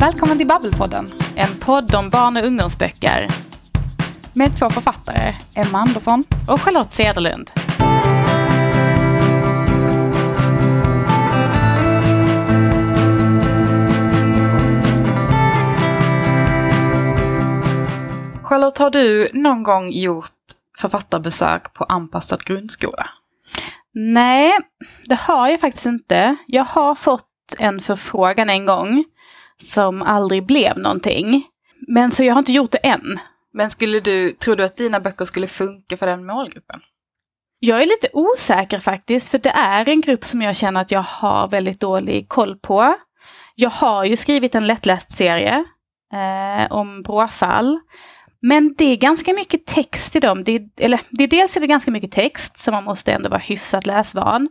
Välkommen till Babbelpodden, en podd om barn och ungdomsböcker. Med två författare, Emma Andersson och Charlotte Cederlund. Charlotte, har du någon gång gjort författarbesök på anpassad grundskola? Nej, det har jag faktiskt inte. Jag har fått en förfrågan en gång som aldrig blev någonting. Men så jag har inte gjort det än. Men skulle du, tror du att dina böcker skulle funka för den målgruppen? Jag är lite osäker faktiskt, för det är en grupp som jag känner att jag har väldigt dålig koll på. Jag har ju skrivit en lättläst serie eh, om bråfall. Men det är ganska mycket text i dem. Det är, eller, det är dels är det ganska mycket text, så man måste ändå vara hyfsat läsvan.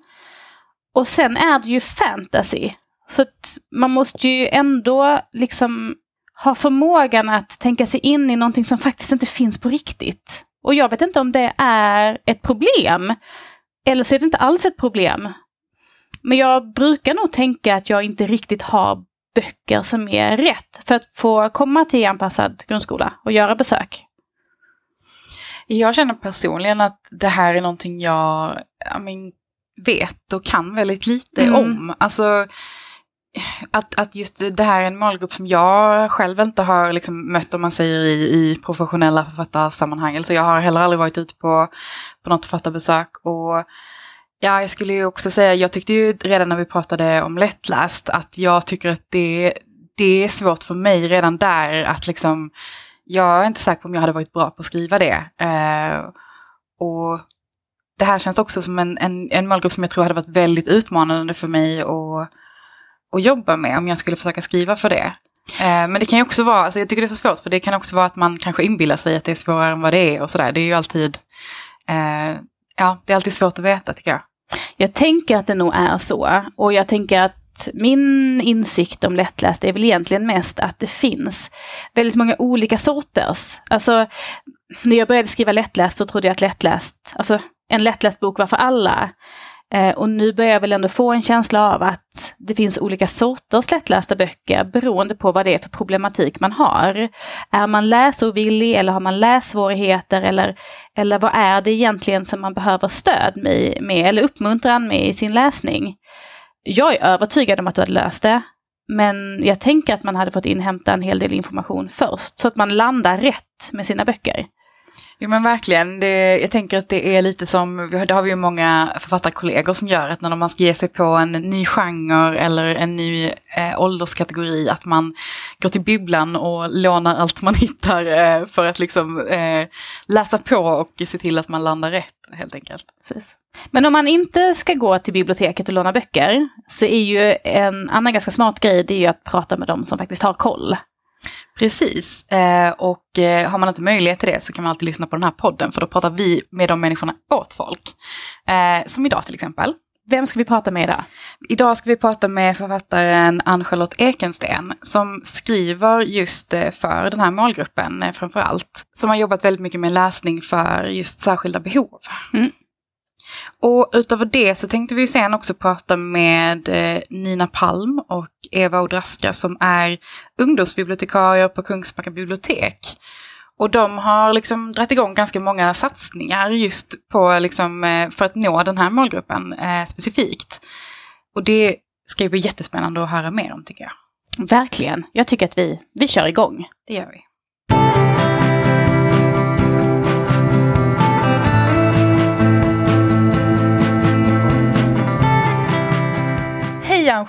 Och sen är det ju fantasy. Så man måste ju ändå liksom ha förmågan att tänka sig in i någonting som faktiskt inte finns på riktigt. Och jag vet inte om det är ett problem. Eller så är det inte alls ett problem. Men jag brukar nog tänka att jag inte riktigt har böcker som är rätt för att få komma till anpassad grundskola och göra besök. Jag känner personligen att det här är någonting jag, jag men, vet och kan väldigt lite mm. om. Alltså, att, att just det här är en målgrupp som jag själv inte har liksom mött om man säger i, i professionella författarsammanhang. Alltså jag har heller aldrig varit ute på, på något författarbesök. Och ja, jag skulle ju också säga, jag tyckte ju redan när vi pratade om lättläst att jag tycker att det, det är svårt för mig redan där att liksom, jag är inte säker på om jag hade varit bra på att skriva det. Eh, och det här känns också som en, en, en målgrupp som jag tror hade varit väldigt utmanande för mig och att jobba med om jag skulle försöka skriva för det. Eh, men det kan ju också vara, alltså jag tycker det är så svårt, för det kan också vara att man kanske inbillar sig att det är svårare än vad det är och sådär. Det är ju alltid, eh, ja, det är alltid svårt att veta tycker jag. Jag tänker att det nog är så. Och jag tänker att min insikt om lättläst är väl egentligen mest att det finns väldigt många olika sorters. Alltså, när jag började skriva lättläst så trodde jag att lättläst, alltså en lättläst bok var för alla. Eh, och nu börjar jag väl ändå få en känsla av att det finns olika sorters lättlästa böcker beroende på vad det är för problematik man har. Är man läsovillig eller har man lässvårigheter eller, eller vad är det egentligen som man behöver stöd med, med eller uppmuntran med i sin läsning? Jag är övertygad om att du hade löst det. Men jag tänker att man hade fått inhämta en hel del information först så att man landar rätt med sina böcker. Jo men verkligen, det, jag tänker att det är lite som, det har vi ju många författarkollegor som gör, att när man ska ge sig på en ny genre eller en ny eh, ålderskategori, att man går till bibblan och lånar allt man hittar eh, för att liksom eh, läsa på och se till att man landar rätt helt enkelt. Precis. Men om man inte ska gå till biblioteket och låna böcker så är ju en annan ganska smart grej, det är ju att prata med dem som faktiskt har koll. Precis, eh, och eh, har man inte möjlighet till det så kan man alltid lyssna på den här podden för då pratar vi med de människorna åt folk. Eh, som idag till exempel. Vem ska vi prata med idag? Idag ska vi prata med författaren Ann-Charlotte Ekensten som skriver just för den här målgruppen framför allt. Som har jobbat väldigt mycket med läsning för just särskilda behov. Mm. Och utöver det så tänkte vi sen också prata med Nina Palm och Eva Odraska som är ungdomsbibliotekarier på Kungsbacka bibliotek. Och de har liksom dragit igång ganska många satsningar just på liksom, eh, för att nå den här målgruppen eh, specifikt. Och det ska ju bli jättespännande att höra mer om tycker jag. Verkligen. Jag tycker att vi, vi kör igång. Det gör vi.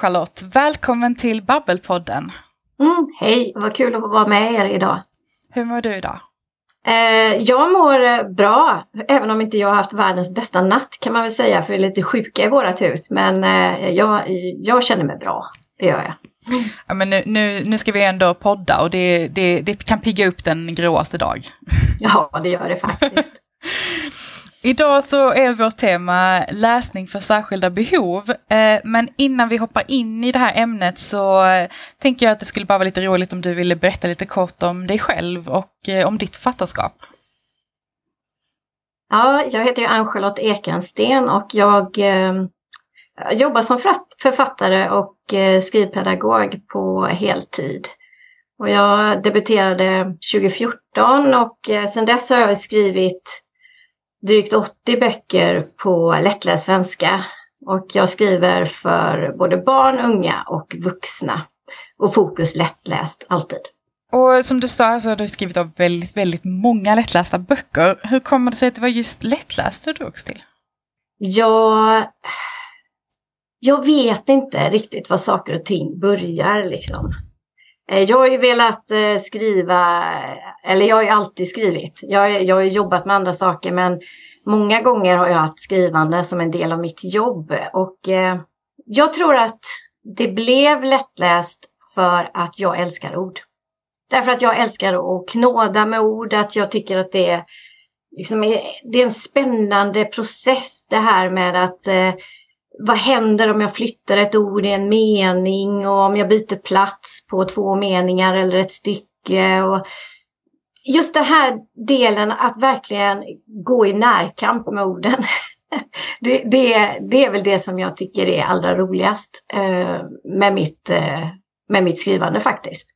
Ann-Charlotte! Välkommen till Babbelpodden! Mm, hej, vad kul att vara med er idag. Hur mår du idag? Eh, jag mår eh, bra, även om inte jag har haft världens bästa natt kan man väl säga, för vi är lite sjuka i vårt hus. Men eh, jag, jag känner mig bra, det gör jag. Ja, men nu, nu, nu ska vi ändå podda och det, det, det kan pigga upp den gråaste dag. Ja, det gör det faktiskt. Idag så är vårt tema läsning för särskilda behov. Eh, men innan vi hoppar in i det här ämnet så eh, tänker jag att det skulle bara vara lite roligt om du ville berätta lite kort om dig själv och eh, om ditt författarskap. Ja, jag heter ju Ann-Charlotte Ekensten och jag jobbar som författare och skrivpedagog på heltid. Och jag debuterade 2014 och sedan dess har jag skrivit drygt 80 böcker på lättläst svenska. Och jag skriver för både barn, unga och vuxna. Och fokus lättläst alltid. Och som du sa så har du skrivit av väldigt, väldigt många lättlästa böcker. Hur kommer det sig att det var just lättläst du drogs till? Jag, jag vet inte riktigt var saker och ting börjar liksom. Eh, jag har ju velat eh, skriva, eller jag har ju alltid skrivit. Jag, jag har jobbat med andra saker men många gånger har jag haft skrivande som en del av mitt jobb. Och eh, jag tror att det blev lättläst för att jag älskar ord. Därför att jag älskar att knåda med ord, att jag tycker att det är, liksom, det är en spännande process det här med att eh, vad händer om jag flyttar ett ord i en mening och om jag byter plats på två meningar eller ett stycke. Och just den här delen att verkligen gå i närkamp med orden. Det, det, det, är väl det som jag tycker är allra roligast eh, med, mitt, eh, med mitt skrivande faktiskt.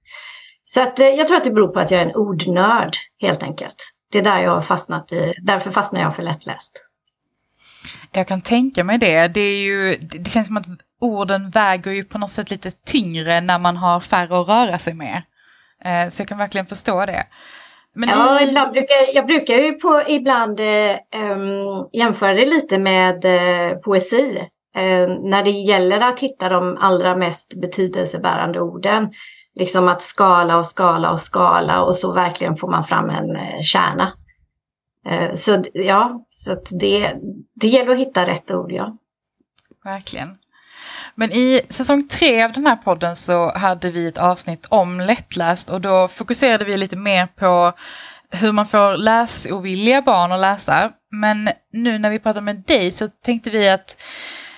Så att, eh, jag tror att det beror på att jag är en ordnörd helt enkelt. Det är där jag har fastnat i, därför fastnar jag för lättläst. Jag kan tänka mig det. Det, är ju, det känns som att orden väger ju på något sätt lite tyngre när man har färre att röra sig med. Eh, så jag kan verkligen förstå det. Men ja, i... ibland brukar, jag brukar ju på, ibland um, jämföra det lite med uh, poesi. Uh, när det gäller att hitta de allra mest betydelsebärande orden. Liksom att skala och skala och skala och så verkligen får man fram en uh, kärna. så ja, så det, det gäller att hitta rätt ord, ja. Verkligen. Men i säsong tre av den här podden så hade vi ett avsnitt om lättläst och då fokuserade vi lite mer på hur man får läsovilliga barn att läsa. Men nu när vi pratar med dig så tänkte vi att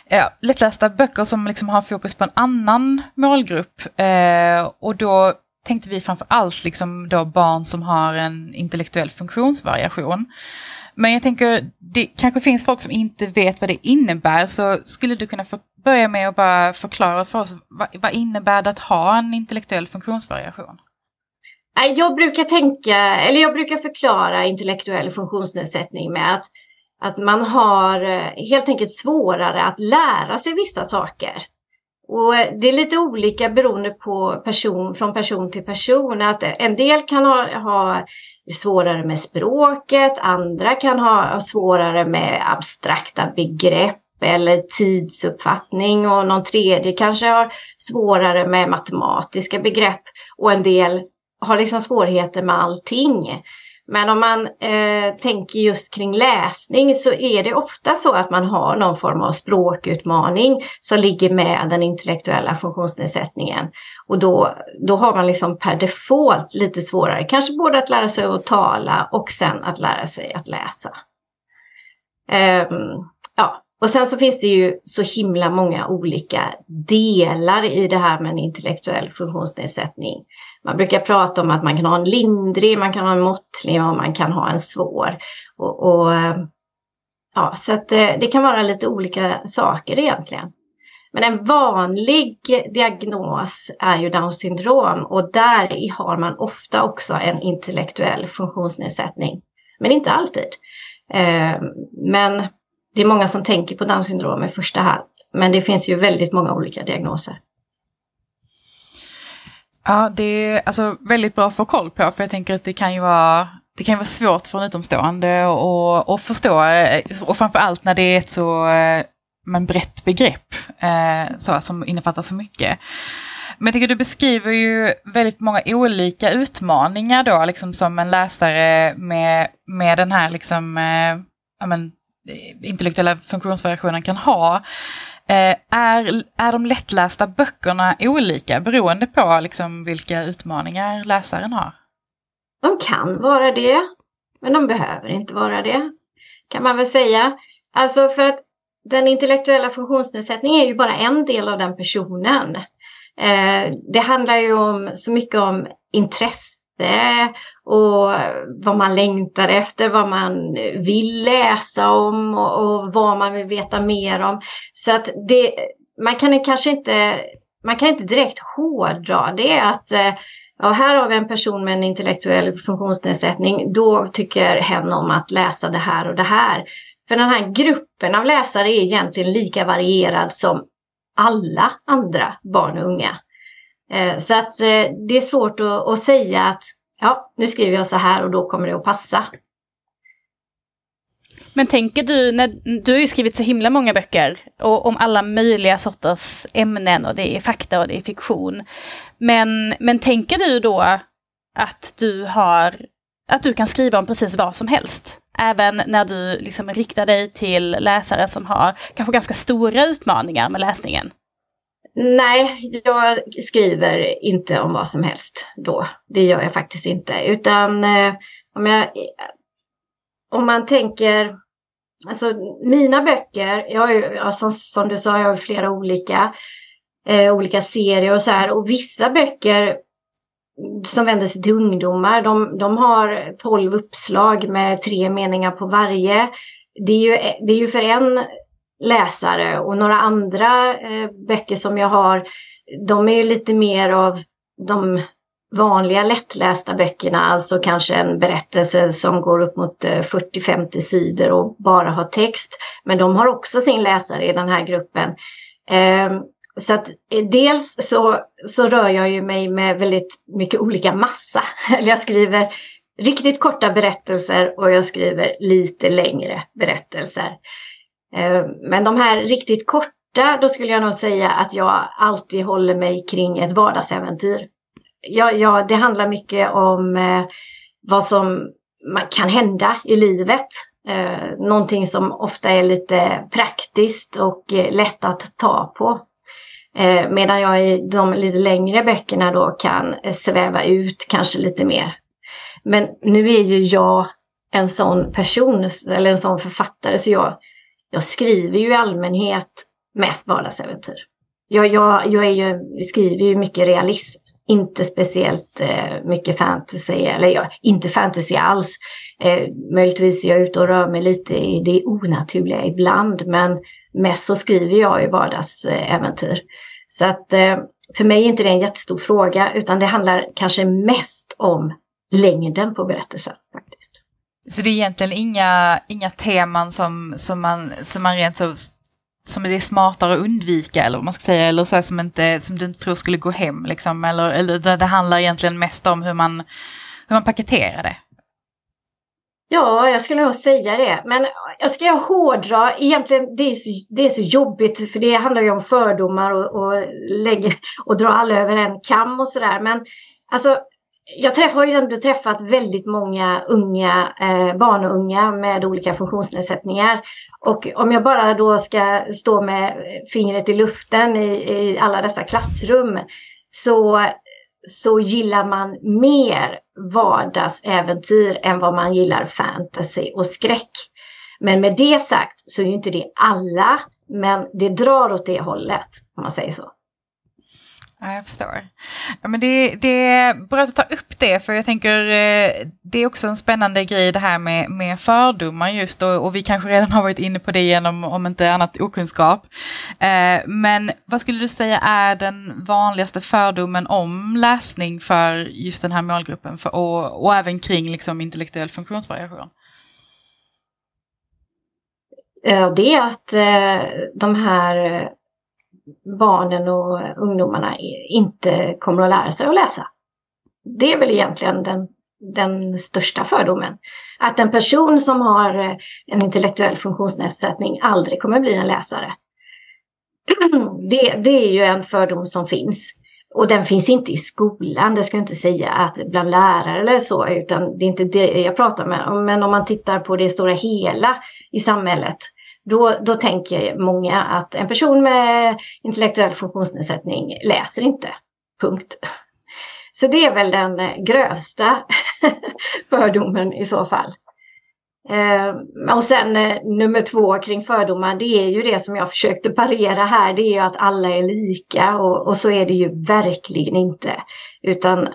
ja, lättlästa böcker som liksom har fokus på en annan målgrupp. Eh, och då tänkte vi framför allt liksom då barn som har en intellektuell funktionsvariation. Men jag tänker, det kanske finns folk som inte vet vad det innebär, så skulle du kunna för, börja med att bara förklara för oss, vad, vad innebär det att ha en intellektuell funktionsvariation? Jag brukar tänka, eller jag brukar förklara intellektuell funktionsnedsättning med att, att man har eh, helt enkelt svårare att lära sig vissa saker. Och eh, det är lite olika beroende på person, från person till person. Att en del kan ha, ha svårare med språket, andra kan ha svårare med abstrakta begrepp eller tidsuppfattning och någon tredje kanske har svårare med matematiska begrepp och en del har liksom svårigheter med allting. Men om man eh, tänker just kring läsning så är det ofta så att man har någon form av språkutmaning som ligger med den intellektuella funktionsnedsättningen. Och då, då har man liksom per default lite svårare, kanske både att lära sig att tala och sen att lära sig att läsa. Um, ja, och sen så finns det ju så himla många olika delar i det här med en intellektuell funktionsnedsättning. Man brukar prata om att man kan ha en lindrig, man kan ha en måttlig och man kan ha en svår. Och, och ja, så att det, det kan vara lite olika saker egentligen. Men en vanlig diagnos är ju Downs syndrom och där har man ofta också en intellektuell funktionsnedsättning. Men inte alltid. Eh, men det är många som tänker på Downs syndrom i första hand. Men det finns ju väldigt många olika diagnoser. Ja, det är alltså väldigt bra att få koll på, för jag tänker att det kan ju vara, det kan vara svårt för en utomstående att förstå, eh, och framför allt när det är ett så eh, men, brett begrepp eh, så, som innefattar så mycket. Men jag tycker du beskriver ju väldigt många olika utmaningar då, liksom som en läsare med, med den här liksom, eh, ja, men, eh, intellektuella funktionsvariationen kan ha. Eh, är, är de lättlästa böckerna olika beroende på liksom vilka utmaningar läsaren har? De kan vara det, men de behöver inte vara det. Kan man väl säga. Alltså för att den intellektuella funktionsnedsättningen är ju bara en del av den personen. Eh, det handlar ju om, så mycket om intresse och vad man längtar efter, vad man vill läsa om och, och vad man vill veta mer om. Så att det, man kan kanske inte, man kan inte direkt hårdra det att eh, ja, här har vi en person med en intellektuell funktionsnedsättning, då tycker hen om att läsa det här och det här. För den här gruppen av läsare är egentligen lika varierad som alla andra barn och unga. Eh, så att eh, det är svårt att, säga att ja, nu skriver jag så här och då kommer det att passa. Men tänker du, när, du har ju skrivit så himla många böcker och om alla möjliga sorters ämnen och det är fakta och det är fiktion. Men, men tänker du då att du har, att du kan skriva om precis vad som helst? Även när du liksom riktar dig till läsare som har kanske ganska stora utmaningar med läsningen? Nej, jag skriver inte om vad som helst då. Det gör jag faktiskt inte. Utan eh, om, jag, om man tänker, alltså mina böcker, jag har ju, som, som du sa, jag har flera olika, eh, olika serier och så här. Och vissa böcker som vänder sig till ungdomar, de, de har tolv uppslag med tre meningar på varje. Det är ju, det är ju för en läsare och några andra eh, böcker som jag har, de är ju lite mer av de vanliga lättlästa böckerna, alltså kanske en berättelse som går upp mot eh, 40-50 sidor och bara har text. Men de har också sin läsare i den här gruppen. Eh, så att eh, dels så, så rör jag ju mig med väldigt mycket olika massa. Eller jag skriver riktigt korta berättelser och jag skriver lite längre berättelser. Eh, men de här riktigt korta, då skulle jag nog säga att jag alltid håller mig kring ett vardagsäventyr. Ja, ja, det handlar mycket om eh, vad som kan hända i livet. Eh, någonting som ofta är lite praktiskt och eh, lätt att ta på. medan jag i de lite längre böckerna då kan sväva ut kanske lite mer. Men nu är ju jag en sån person eller en sån författare så jag jag skriver ju i allmänhet mest vardagsäventyr. Jag, jag, jag är ju, skriver ju mycket realism, inte speciellt eh, mycket fantasy, eller ja, inte fantasy alls. Eh, möjligtvis är jag ute och rör mig lite i det onaturliga ibland, men mest så skriver jag ju vardagsäventyr. Så att eh, för mig är inte det en jättestor fråga, utan det handlar kanske mest om längden på berättelsen. Så det är egentligen inga, inga teman som, som, man, som man rent så som det är smartare att undvika eller vad man ska säga, eller så som, inte, som du inte tror skulle gå hem liksom, eller, eller det, det handlar egentligen mest om hur man, hur man paketerar det. Ja, jag skulle nog säga det. Men jag ska hårdra, egentligen det är, så, det är så jobbigt för det handlar ju om fördomar och, och, lägger, och dra alla över en kam och sådär. Men alltså jag träff, har ju liksom, ändå träffat väldigt många unga, eh, barn och unga med olika funktionsnedsättningar. Och om jag bara då ska stå med fingret i luften i, i alla dessa klassrum så, så gillar man mer vardagsäventyr än vad man gillar fantasy och skräck. Men med det sagt så är ju inte det alla, men det drar åt det hållet om man säger så. Ja, jag förstår. Ja, men det, det är bra att ta upp det, för jag tänker eh, det är också en spännande grej det här med, med fördomar just, och, och vi kanske redan har varit inne på det genom, om inte annat, okunskap. Eh, men vad skulle du säga är den vanligaste fördomen om läsning för just den här målgruppen, för, och, och även kring liksom, intellektuell funktionsvariation? Eh, det är att eh, de här barnen och ungdomarna inte kommer att lära sig att läsa. Det är väl egentligen den, den största fördomen. Att en person som har eh, en intellektuell funktionsnedsättning aldrig kommer bli en läsare. Det, det är ju en fördom som finns. Och den finns inte i skolan, det ska jag inte säga att bland lärare eller så, utan det är inte det jag pratar om. Men om man tittar på det stora hela i samhället då, då tänker många att en person med intellektuell funktionsnedsättning läser inte. Punkt. Så det är väl den grövsta fördomen i så fall. Eh, och sen eh, nummer två kring fördomar, det är ju det som jag försökte parera här, det är ju att alla är lika och, och så är det ju verkligen inte. Utan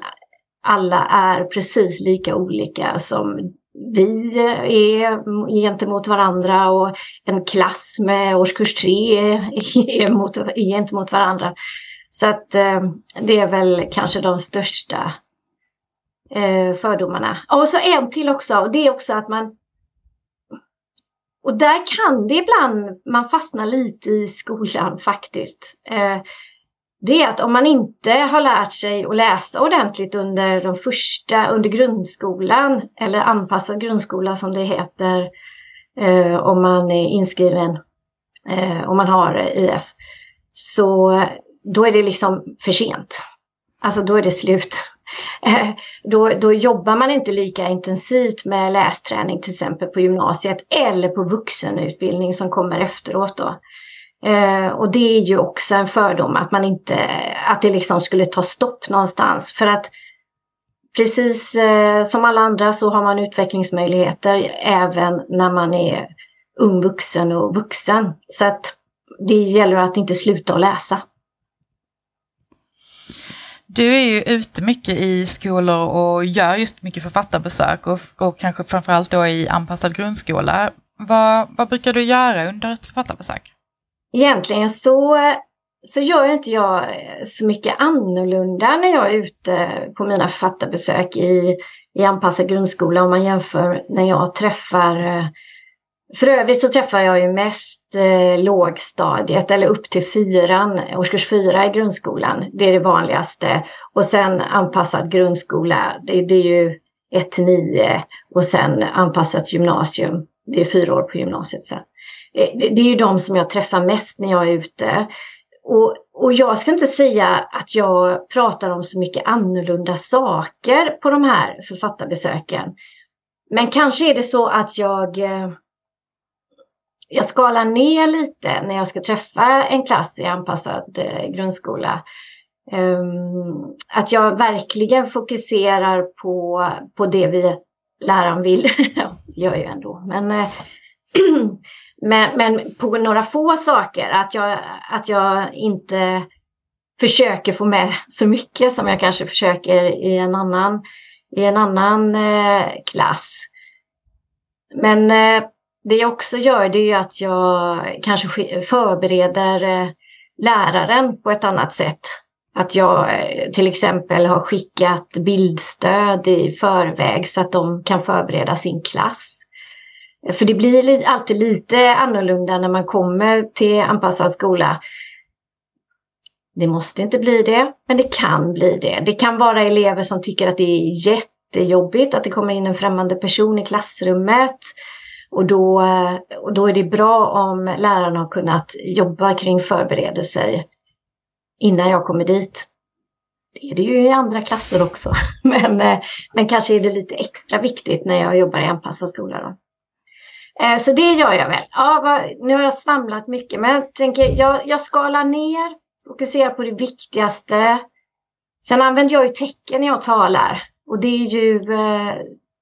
alla är precis lika olika som vi eh, är gentemot varandra och en klass med årskurs tre är, mot, gentemot varandra. Så att eh, det är väl kanske de största eh, fördomarna. Och så en till också, och det är också att man och där kan det ibland man fastnar lite i skolan faktiskt. Det är att om man inte har lärt sig att läsa ordentligt under de första, under grundskolan eller anpassad grundskola som det heter eh, om man är inskriven, eh, om man har IF, så då är det liksom för sent. Alltså då är det slut. Eh, då, då jobbar man inte lika intensivt med lästräning till exempel på gymnasiet eller på vuxenutbildning som kommer efteråt då. Eh, och det är ju också en fördom att man inte, att det liksom skulle ta stopp någonstans. För att precis eh, som alla andra så har man utvecklingsmöjligheter även när man är ung vuxen och vuxen. Så att det gäller att inte sluta att läsa. Du är ju ute mycket i skolor och gör just mycket författarbesök och, och kanske framförallt då i anpassad grundskola. Vad, vad brukar du göra under ett författarbesök? Egentligen så, så gör inte jag eh, så mycket annorlunda när jag är ute på mina författarbesök i, i anpassad grundskola om man jämför när jag träffar eh, för övrigt så träffar jag ju mest eh, lågstadiet eller upp till fyran, årskurs fyra i grundskolan. Det är det vanligaste. Och sen anpassad grundskola, det, det är ju 1 till 9 och sen anpassat gymnasium. Det är fyra år på gymnasiet sen. Eh, det, är ju de som jag träffar mest när jag är ute. Och, och jag ska inte säga att jag pratar om så mycket annorlunda saker på de här författarbesöken. Men kanske är det så att jag eh, jag skalar ner lite när jag ska träffa en klass i anpassad eh, grundskola. Ehm, att jag verkligen fokuserar på, på det vi läraren vill. gör ju ändå. Men, men, men på några få saker. Att jag, att jag inte försöker få med så mycket som jag kanske försöker i en annan, i en annan eh, klass. Men eh, det jag också gör det är att jag kanske förbereder eh, läraren på ett annat sätt. Att jag eh, till exempel har skickat bildstöd i förväg så att de kan förbereda sin klass. För det blir alltid lite annorlunda när man kommer till anpassad skola. Det måste inte bli det, men det kan bli det. Det kan vara elever som tycker att det är jättejobbigt att det kommer in en främmande person i klassrummet. Och då, och då är det bra om lärarna har kunnat jobba kring förberedelser innan jag kommer dit. Det är det ju i andra klasser också. Men, eh, men kanske är det lite extra viktigt när jag jobbar i anpassad skola. Då. Eh, så det gör jag väl. Ja, nu har jag svamlat mycket men jag tänker jag, jag skalar ner, fokuserar på det viktigaste. Sen använder jag ju tecken när jag talar. Och det är ju eh,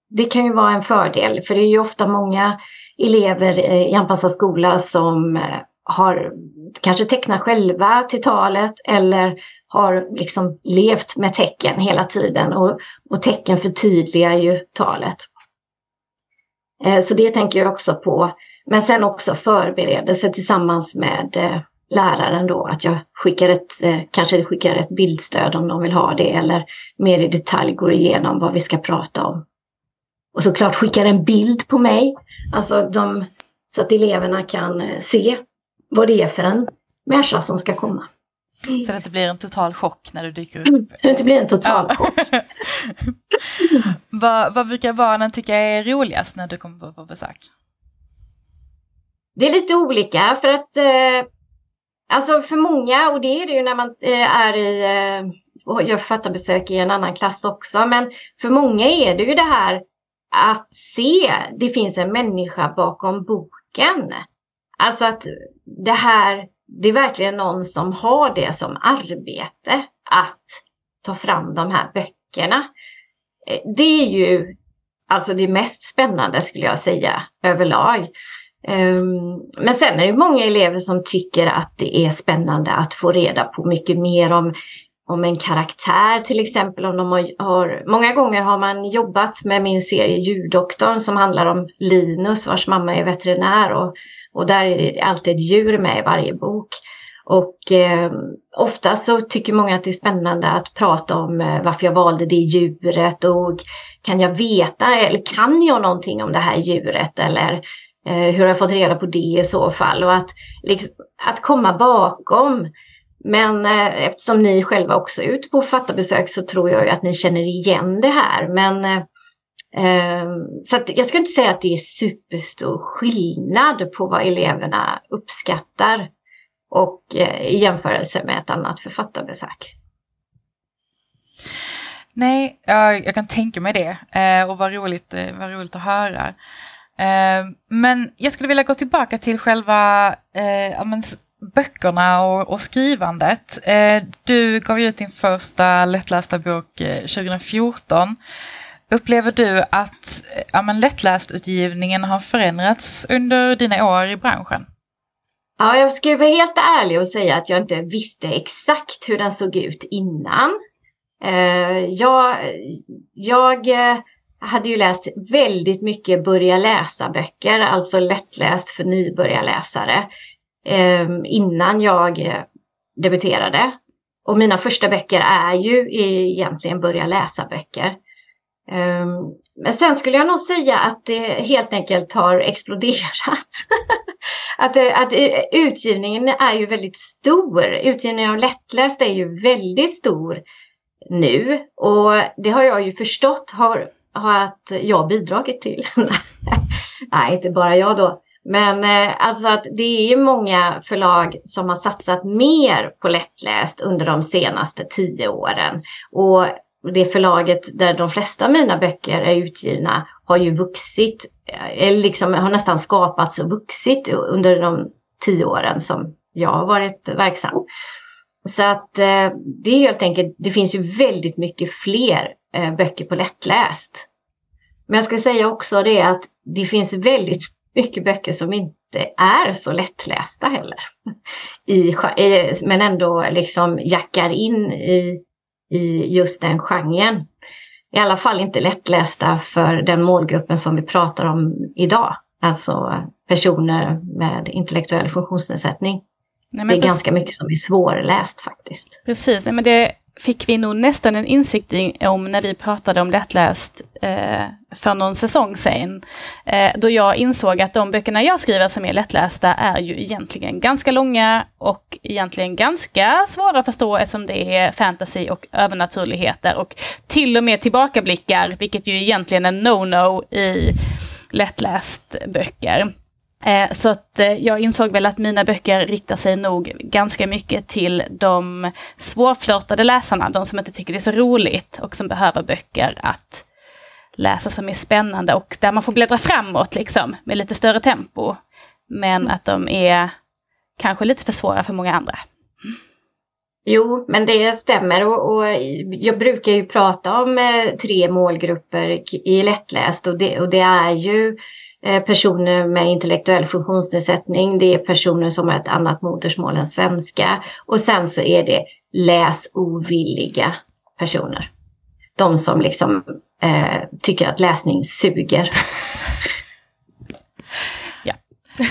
det kan ju vara en fördel för det är ju ofta många elever eh, i anpassad skola som eh, har kanske tecknat själva till talet eller har liksom levt med tecken hela tiden och, och tecken förtydligar ju talet. Eh, så det tänker jag också på. Men sen också förberedelse tillsammans med eh, läraren då, att jag skickar ett, eh, kanske skickar ett bildstöd om de vill ha det eller mer i detalj går igenom vad vi ska prata om. Och såklart skickar en bild på mig. Alltså de, så att eleverna kan se vad det är för en människa som ska komma. Mm. Så det inte blir en total chock när du dyker upp? Mm, så det inte blir en total ja. chock. vad, vad brukar barnen tycka är roligast när du kommer på, besök? Det är lite olika för att eh, Alltså för många, och det är det ju när man eh, är i eh, och gör författarbesök i en annan klass också, men för många är det ju det här att se, det finns en människa bakom boken. Alltså att det här, det är verkligen någon som har det som arbete att ta fram de här böckerna. Eh, det är ju alltså det mest spännande skulle jag säga överlag. Ehm, men sen är det många elever som tycker att det är spännande att få reda på mycket mer om om en karaktär till exempel. Om de har, har, många gånger har man jobbat med min serie Djurdoktorn som handlar om Linus vars mamma är veterinär och, och där är det alltid ett djur med i varje bok. Och eh, ofta så tycker många att det är spännande att prata om eh, varför jag valde det djuret och kan jag veta eller kan jag någonting om det här djuret eller eh, hur har jag fått reda på det i så fall och att, liksom, att komma bakom. Men eh, eftersom ni själva också är ute på fattarbesök så tror jag ju att ni känner igen det här. Men eh Ehm, så att jag skulle inte säga att det är superstor skillnad på vad eleverna uppskattar och eh, i jämförelse med ett annat författarbesök. Nej, jag, jag kan tänka mig det eh, och vad roligt, eh, vad roligt att höra. Ehm, men jag skulle vilja gå tillbaka till själva men, böckerna och, och skrivandet. Du gav ut din första lättlästa bok 2014. Upplever du att eh, ja, men, lättlästutgivningen har förändrats under dina år i branschen? Ja, jag ska vara helt ärlig och säga att jag inte visste exakt hur den såg ut innan. Eh, jag, jag eh, hade ju läst väldigt mycket börja läsa-böcker, alltså lättläst för nybörjarläsare, ehm, innan jag debuterade. Och mina första böcker är ju egentligen börja läsa-böcker. Ehm, men sen skulle jag nog säga att det helt enkelt har exploderat. att, eh, att eh, utgivningen är ju väldigt stor. Utgivningen av lättläst är ju väldigt stor nu och det har jag ju förstått har, har att jag bidragit till. Nej, inte bara jag då. Men eh, alltså att det är många förlag som har satsat mer på lättläst under de senaste tio åren. Och det förlaget där de flesta av mina böcker är utgivna har ju vuxit, eller liksom har nästan skapats och vuxit under de tio åren som jag har varit verksam. Så att eh, det är helt enkelt, det finns ju väldigt mycket fler eh, böcker på lättläst. Men jag ska säga också det att det finns väldigt mycket böcker som inte är så lättlästa heller. I, men ändå liksom jackar in i, i just den genren. I alla fall inte lättlästa för den målgruppen som vi pratar om idag. Alltså personer med intellektuell funktionsnedsättning. Nej, det är ganska mycket som är svårläst faktiskt. Precis, Nej, men det fick vi nog nästan en insikt om när vi pratade om lättläst eh, för någon säsong sedan. Eh, då jag insåg att de böckerna jag skriver som är lättlästa är ju egentligen ganska långa och egentligen ganska svåra att förstå eftersom det är fantasy och övernaturligheter och till och med tillbakablickar, vilket ju egentligen är no-no i lättläst böcker. Eh, så att eh, jag insåg väl att mina böcker riktar sig nog ganska mycket till de svårflörtade läsarna, de som inte tycker det är så roligt och som behöver böcker att läsa som är spännande och där man får bläddra framåt liksom med lite större tempo. Men att de är kanske lite för svåra för många andra. Jo, men det stämmer och, och, jag brukar ju prata om eh, tre målgrupper i lättläst och det, och det är ju personer med intellektuell funktionsnedsättning, det är personer som har ett annat modersmål än svenska och sen så är det läsovilliga personer. De som liksom eh, tycker att läsning suger. ja.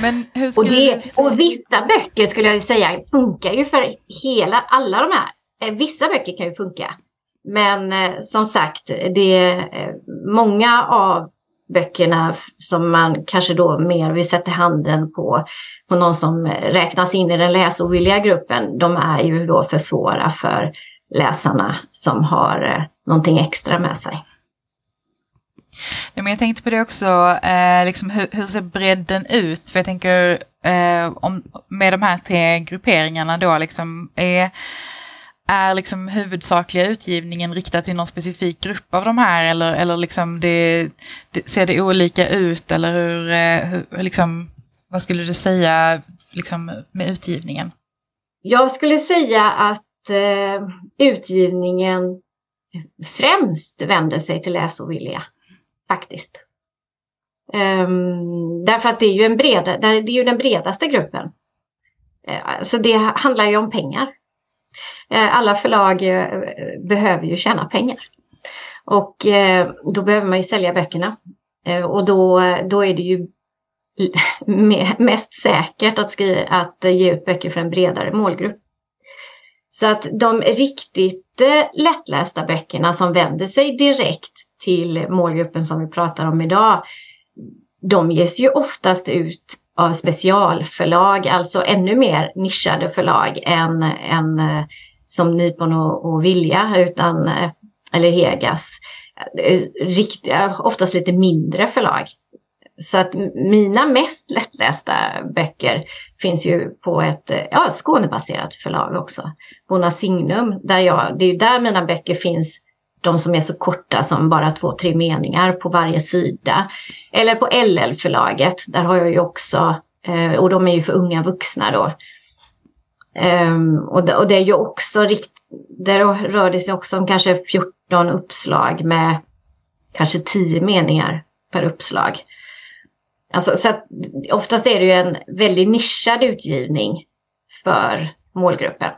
Men hur skulle och, det, och vissa böcker skulle jag säga funkar ju för hela, alla de här. Eh, vissa böcker kan ju funka. Men eh, som sagt, det är eh, många av böckerna som man kanske då mer vill sätta handen på, på någon som räknas in i den läsovilliga gruppen, de är ju då för svåra för läsarna som har eh, någonting extra med sig. Ja, men jag tänkte på det också, eh, liksom hur, hur, ser bredden ut? För jag tänker eh, om, med de här tre grupperingarna då, liksom, är, är liksom huvudsakliga utgivningen riktad till någon specifik grupp av de här eller, eller liksom det, det ser det olika ut eller hur, eh, hur, liksom, vad skulle du säga liksom, med utgivningen? Jag skulle säga att eh, utgivningen främst vänder sig till läsovilliga, faktiskt. Um, därför att det är ju, en breda, det är ju den bredaste gruppen. Uh, så det handlar ju om pengar. Eh, alla förlag eh, behöver ju tjäna pengar. Och eh, då behöver man ju sälja böckerna. Och då, då är det ju mest säkert att, skriva, att ge ut böcker för en bredare målgrupp. Så att de riktigt lättlästa böckerna som vänder sig direkt till målgruppen som vi pratar om idag, de ges ju oftast ut av specialförlag, alltså ännu mer nischade förlag än, än eh, som Nypon och, och Vilja, utan, eh, eller Hegas. Eh, riktiga, oftast lite mindre förlag. Så att mina mest lättlästa böcker finns ju på ett eh, ja, Skånebaserat förlag också. Bona Signum, där jag, det är ju där mina böcker finns de som är så korta som bara två, tre meningar på varje sida. Eller på LL-förlaget, där har jag ju också, och de är ju för unga vuxna då. Um, och, det, och det är ju också rikt, där rör det sig också om kanske 14 uppslag med kanske 10 meningar per uppslag. Alltså, så att, oftast är det ju en väldigt nischad utgivning för målgruppen.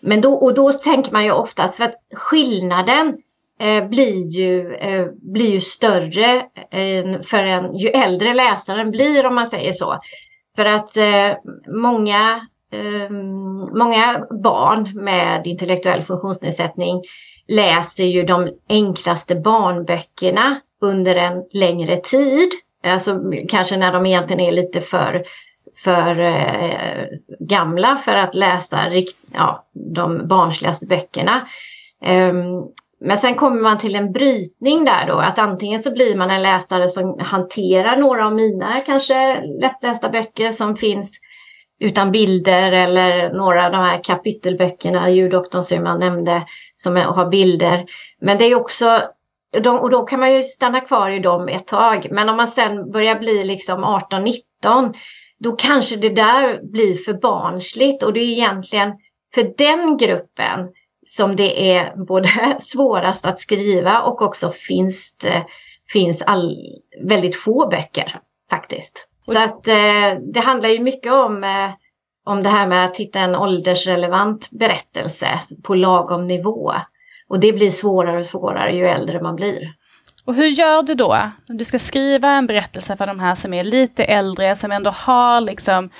Men då, och då tänker man ju oftast för att skillnaden eh, blir, ju, eh, blir ju större eh, för en, ju äldre läsaren blir om man säger så. För att eh, många, eh, många barn med intellektuell funktionsnedsättning läser ju de enklaste barnböckerna under en längre tid. Alltså kanske när de egentligen är lite för för eh, gamla för att läsa rikt, ja, de barnsligaste böckerna. Um, men sen kommer man till en brytning där då, att antingen så blir man en läsare som hanterar några av mina kanske lättlästa böcker som finns utan bilder eller några av de här kapitelböckerna, Djurdoktorn som jag nämnde, som har bilder. Men det är också, och då kan man ju stanna kvar i dem ett tag. Men om man sen börjar bli liksom 18-19 då kanske det där blir för barnsligt och det är egentligen för den gruppen som det är både svårast att skriva och också finns det finns all, väldigt få böcker faktiskt. Så att eh, det handlar ju mycket om, eh, om det här med att hitta en åldersrelevant berättelse på lagom nivå. Och det blir svårare och svårare ju äldre man blir. Och hur gör du då? Du ska skriva en berättelse för de här som är lite äldre, som ändå har liksom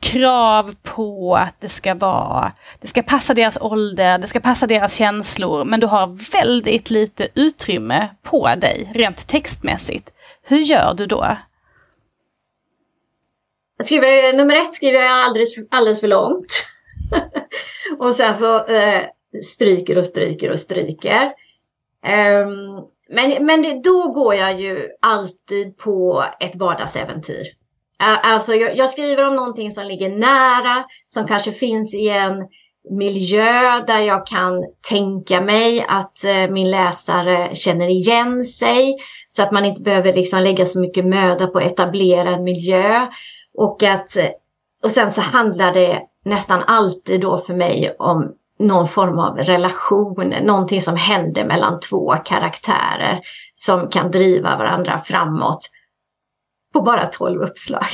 krav på att det ska vara, det ska passa deras ålder, det ska passa deras känslor, men du har väldigt lite utrymme på dig rent textmässigt. Hur gör du då? Jag skriver, nummer ett skriver jag alldeles, alldeles för långt. och sen så eh, stryker och stryker och stryker. Um, men men det, då går jag ju alltid på ett vardagsäventyr. Alltså jag, jag, skriver om någonting som ligger nära, som kanske finns i en miljö där jag kan tänka mig att eh, min läsare känner igen sig. Så att man inte behöver liksom lägga så mycket möda på att etablera en miljö. Och, att, och sen så handlar det nästan alltid då för mig om någon form av relation, någonting som händer mellan två karaktärer som kan driva varandra framåt på bara 12 uppslag.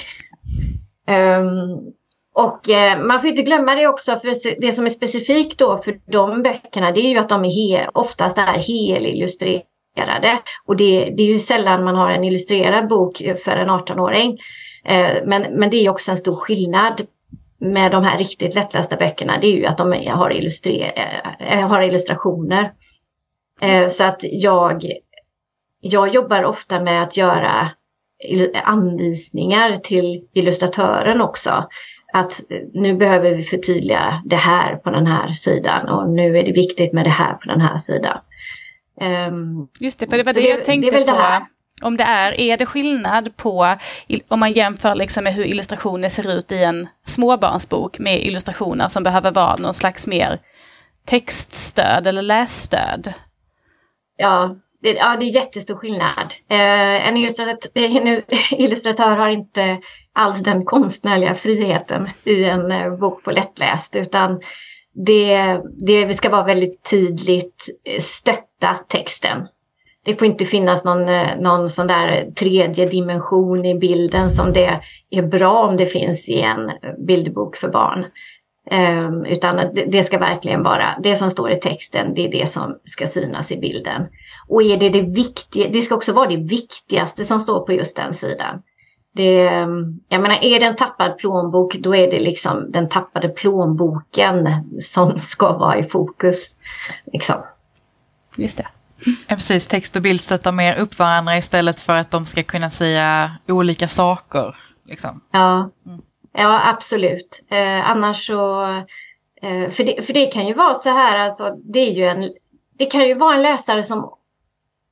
Um, och eh, man får inte glömma det också, för det som är specifikt då för de böckerna det är ju att de är he oftast är helillustrerade. Och det, det är ju sällan man har en illustrerad bok för en 18-åring. Eh, men, men det är också en stor skillnad med de här riktigt lättlästa böckerna det är ju att de har, äh, har illustrationer. Äh, så att jag, jag jobbar ofta med att göra anvisningar till illustratören också. Att nu behöver vi förtydliga det här på den här sidan och nu är det viktigt med det här på den här sidan. Um, Just det, för det var det, det jag tänkte det på om det är, är det skillnad på, om man jämför liksom med hur illustrationer ser ut i en småbarnsbok med illustrationer som behöver vara någon slags mer textstöd eller lässtöd? Ja, det, ja, det är jättestor skillnad. Eh, en, illustratör, eh, en illustratör har inte alls den konstnärliga friheten i en eh, bok på lättläst utan det, det ska vara väldigt tydligt eh, stötta texten det får inte finnas någon, eh, någon sån där tredje dimension i bilden som det är bra om det finns i en bilderbok för barn. Um, utan det, det ska verkligen vara, det som står i texten, det är det som ska synas i bilden. Och är det det viktiga, det ska också vara det viktigaste som står på just den sidan. Det, jag menar, är det en tappad plånbok, då är det liksom den tappade plånboken som ska vara i fokus. Liksom. Just det. Ja, precis, text och bild stöttar mer upp varandra istället för att de ska kunna säga olika saker. Liksom. Ja. Mm. ja, absolut. Eh, annars så... Eh, för, det, för det kan ju vara så här, alltså, det, är ju en, det kan ju vara en läsare som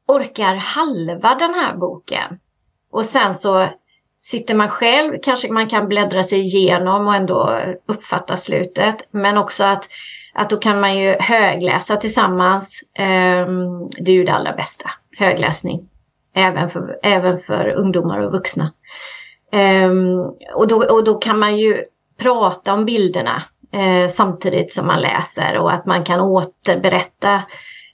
orkar halva den här boken. Och sen så sitter man själv, kanske man kan bläddra sig igenom och ändå uppfatta slutet. Men också att, att då kan man ju högläsa tillsammans. Ehm, det är ju det allra bästa, högläsning. Även för, även för ungdomar och vuxna. Ehm, och, då, och då kan man ju prata om bilderna eh, samtidigt som man läser och att man kan återberätta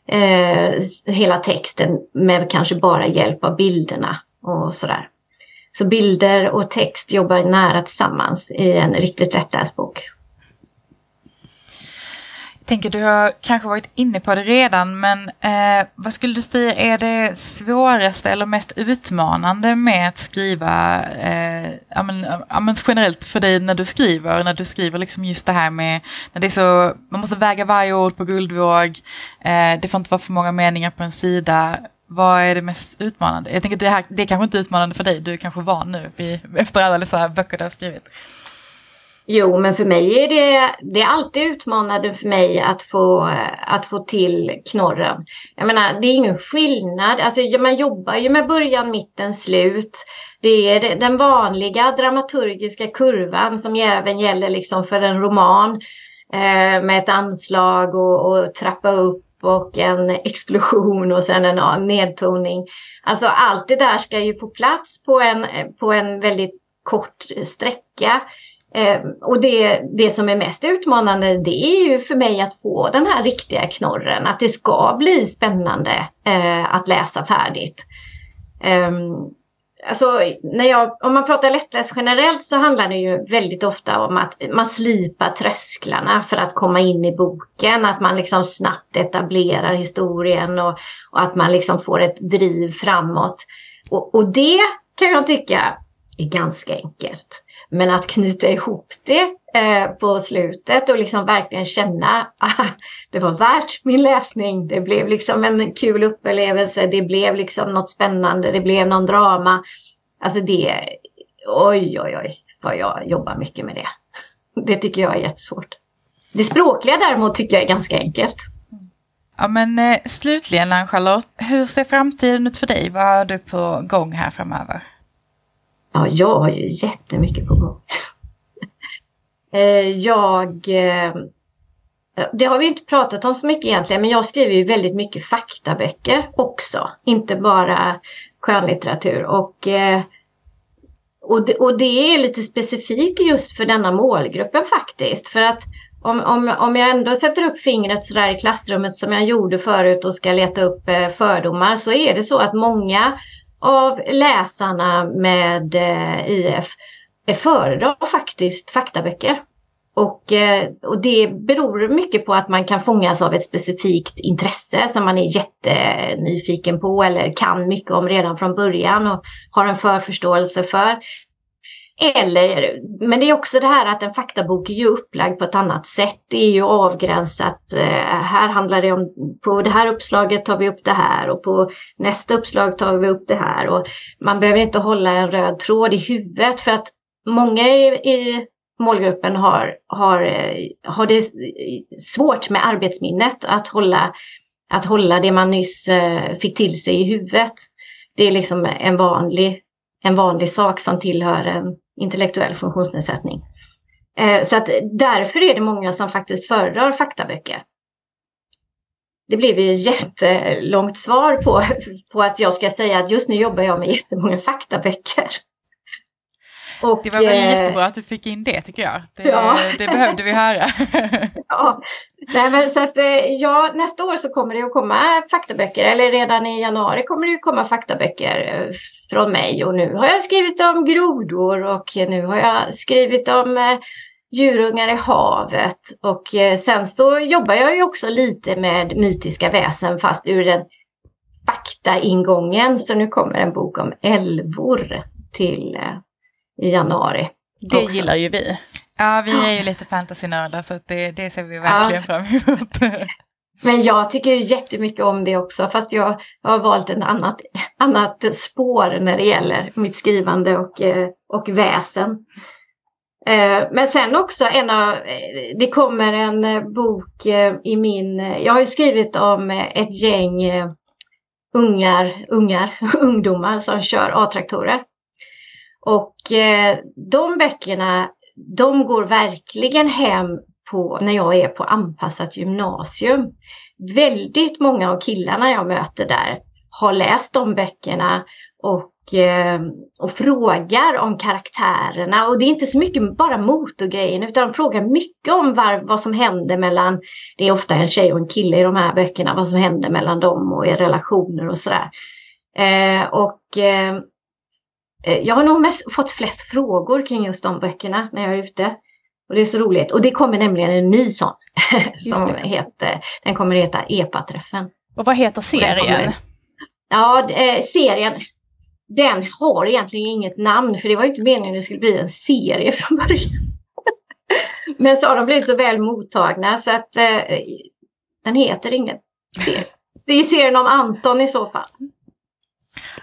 eh, hela texten med kanske bara hjälp av bilderna och sådär. Så bilder och text jobbar nära tillsammans i en riktigt lättläst bok. Jag tänker, du har kanske varit inne på det redan, men eh, vad skulle du säga är det svåraste eller mest utmanande med att skriva, eh, ja, men, ja, men generellt för dig när du skriver, när du skriver liksom just det här med, när det är så, man måste väga varje ord på guldvåg, eh, det får inte vara för många meningar på en sida. Vad är det mest utmanande? Jag tänker det, här, det är kanske inte är utmanande för dig, du är kanske van nu efter alla dessa böcker du har skrivit. Jo, men för mig är det, det är alltid utmanande för mig att få, att få till knorren. Jag menar, det är ingen skillnad. Alltså, man jobbar ju med början, mitten, slut. Det är den vanliga dramaturgiska kurvan som även gäller liksom för en roman eh, med ett anslag och, och trappa upp och en explosion och sen en nedtoning. Alltså allt det där ska ju få plats på en, på en väldigt kort sträcka. Eh, och det, det som är mest utmanande det är ju för mig att få den här riktiga knorren. Att det ska bli spännande eh, att läsa färdigt. Eh, alltså, när jag, om man pratar lättläst generellt så handlar det ju väldigt ofta om att man slipar trösklarna för att komma in i boken. Att man liksom snabbt etablerar historien och, och att man liksom får ett driv framåt. Och, och det kan jag tycka är ganska enkelt. Men att knyta ihop det eh, på slutet och liksom verkligen känna att ah, det var värt min läsning. Det blev liksom en kul upplevelse. Det blev liksom något spännande. Det blev någon drama. Alltså det, oj oj oj vad jag jobbar mycket med det. Det tycker jag är jättesvårt. Det språkliga däremot tycker jag är ganska enkelt. Ja men eh, slutligen Ann-Charlotte, hur ser framtiden ut för dig? Vad har du på gång här framöver? Ja, jag har ju jättemycket på gång. Eh, jag... Eh, det har vi inte pratat om så mycket egentligen, men jag skriver ju väldigt mycket faktaböcker också. Inte bara skönlitteratur. Och, eh, och, det, och det är lite specifikt just för denna målgruppen faktiskt. För att om, om, om jag ändå sätter upp fingret sådär i klassrummet som jag gjorde förut och ska leta upp fördomar så är det så att många av läsarna med eh, IF föredrar faktiskt faktaböcker. Och, eh, och det beror mycket på att man kan fångas av ett specifikt intresse som man är jättenyfiken på eller kan mycket om redan från början och har en förförståelse för. Eller, men det är också det här att en faktabok är ju upplagd på ett annat sätt. Det är ju avgränsat. Eh, här handlar det om, på det här uppslaget tar vi upp det här och på nästa uppslag tar vi upp det här. Och man behöver inte hålla en röd tråd i huvudet för att många i, i målgruppen har, har, eh, har det svårt med arbetsminnet att hålla, att hålla det man nyss eh, fick till sig i huvudet. Det är liksom en vanlig, en vanlig sak som tillhör en intellektuell funktionsnedsättning. Eh, så att därför är det många som faktiskt föredrar faktaböcker. Det blev ju ett jättelångt svar på, på att jag ska säga att just nu jobbar jag med jättemånga faktaböcker. Och, det var väl eh, jättebra att du fick in det tycker jag. Det, ja. det behövde vi höra. ja. Nej, men så att, eh, ja, nästa år så kommer det att komma faktaböcker, eller redan i januari kommer det att komma faktaböcker eh, från mig. Och nu har jag skrivit om grodor och nu har jag skrivit om djurungar i havet och sen så jobbar jag ju också lite med mytiska väsen fast ur den faktaingången. Så nu kommer en bok om älvor till i januari. Det också. gillar ju vi. Ja, vi är ju lite fantasynördar så det, det ser vi verkligen ja. fram emot. Men jag tycker jättemycket om det också fast jag har valt ett annat, annat spår när det gäller mitt skrivande och, eh, och väsen. Eh, men sen också en av, det kommer en bok i min, jag har ju skrivit om ett gäng ungar, ungar, ungdomar som kör A-traktorer. Och eh, de böckerna, de går verkligen hem på, när jag är på anpassat gymnasium. Väldigt många av killarna jag möter där har läst de böckerna och, eh, och frågar om karaktärerna. Och det är inte så mycket bara motorgrejen utan de frågar mycket om var, vad som händer mellan, det är ofta en tjej och en kille i de här böckerna, vad som händer mellan dem och i relationer och sådär. Eh, och eh, jag har nog mest, fått flest frågor kring just de böckerna när jag är ute. Och det är så roligt. Och det kommer nämligen en ny sån. som heter, den kommer heta EPA-träffen. Och vad heter serien? Ja, eh, serien, den har egentligen inget namn för det var inte meningen att det skulle bli en serie från början. Men så har de blivit så väl mottagna så att eh, den heter inget. Det är serien om Anton i så fall.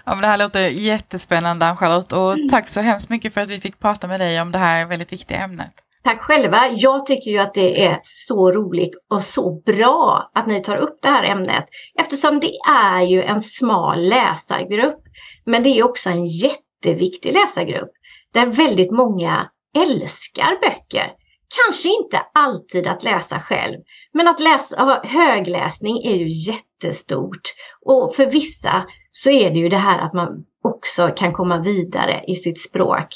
Ja, men det här låter jättespännande Ann-Charlotte och mm. tack så hemskt mycket för att vi fick prata med dig om det här väldigt viktiga ämnet. Tack själva. Jag tycker ju att det är så roligt och så bra att ni tar upp det här ämnet eftersom det är ju en smal läsargrupp. Men det är också en jätteviktig läsargrupp där väldigt många älskar böcker. Kanske inte alltid att läsa själv, men att läsa högläsning är ju jättestort. Och för vissa så är det ju det här att man också kan komma vidare i sitt språk.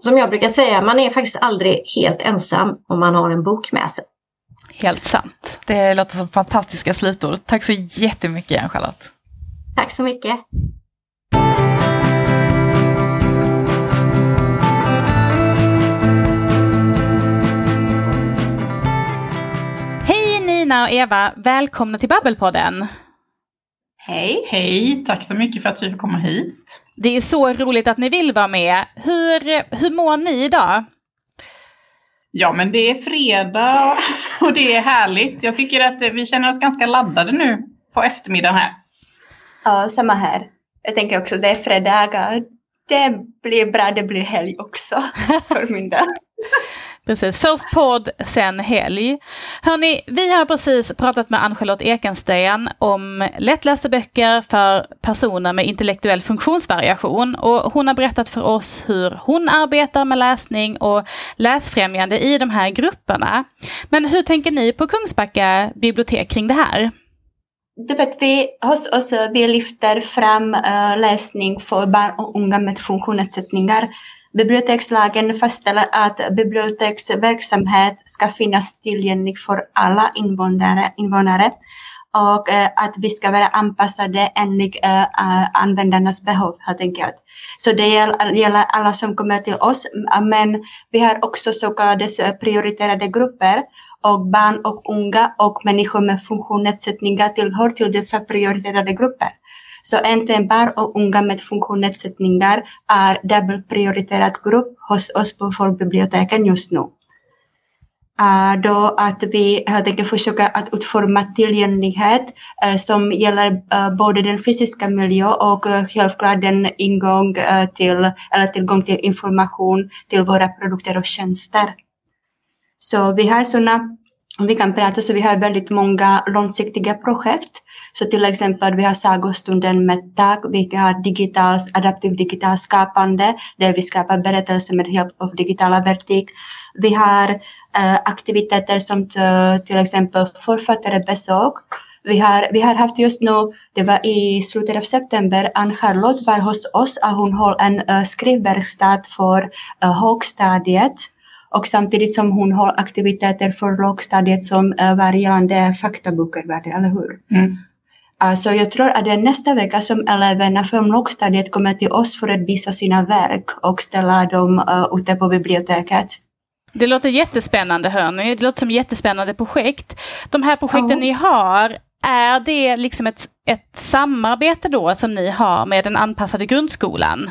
Som jag brukar säga, man är faktiskt aldrig helt ensam om man har en bok med sig. Helt sant. Det låter som fantastiska slutord. Tack så jättemycket Ann-Charlotte. Tack så mycket. Nina och Eva, välkomna till Babbelpodden. Hej! Hej, tack så mycket för att vi får komma hit. Det är så roligt att ni vill vara med. Hur, hur mår ni idag? Ja, men det är fredag och det är härligt. Jag tycker att vi känner oss ganska laddade nu på eftermiddagen här. Ja, samma här. Jag tänker också det är fredagar. Det blir bra, det blir helg också för min del. Precis, först podd, sen helg. Hörni, vi har precis pratat med Ann-Charlotte Ekensten om lättlästa böcker för personer med intellektuell funktionsvariation. Och hon har berättat för oss hur hon arbetar med läsning och läsfrämjande i de här grupperna. Men hur tänker ni på Kungsbacka bibliotek kring det här? Du vet, vi hos oss alltså, vi lyfter fram uh, läsning för barn och unga med funktionsnedsättningar Bibliotekslagen fastställer att biblioteksverksamhet ska finnas tillgänglig för alla invånare, invånare och eh, att vi ska vara anpassade enligt eh, användarnas behov helt enkelt. Så det gäller alla som kommer till oss, men vi har också så kallade prioriterade grupper och barn och unga och människor med funktionsnedsättningar tillhör till dessa prioriterade grupper. Så äntligen barn och unga med funktionsnedsättningar är dubbelprioriterad grupp hos oss på folkbiblioteken just nu. Uh, då att vi helt enkelt försöker att utforma tillgänglighet uh, som gäller uh, både den fysiska miljön och uh, självklart den ingång till, eller tillgång till information till våra produkter och tjänster. Så vi har sådana, om vi kan prata, så vi har väldigt många långsiktiga projekt så till exempel vi har sagostunden med TAG, vi har digital, adaptiv digital skapande där vi skapar berättelser med hjälp av digitala verktyg. Vi har eh, aktiviteter som till exempel författarbesök. Vi har, vi har haft just nu, det var i slutet av september, Ann-Charlotte var hos oss och hon höll en uh, skrivverkstad för uh, högstadiet och samtidigt som hon har aktiviteter för lågstadiet som uh, var gällande faktaböcker, eller hur? Mm. Så jag tror att det är nästa vecka som eleverna från lågstadiet kommer till oss för att visa sina verk och ställa dem uh, ute på biblioteket. Det låter jättespännande hörni. Det låter som jättespännande projekt. De här projekten ja. ni har, är det liksom ett, ett samarbete då som ni har med den anpassade grundskolan?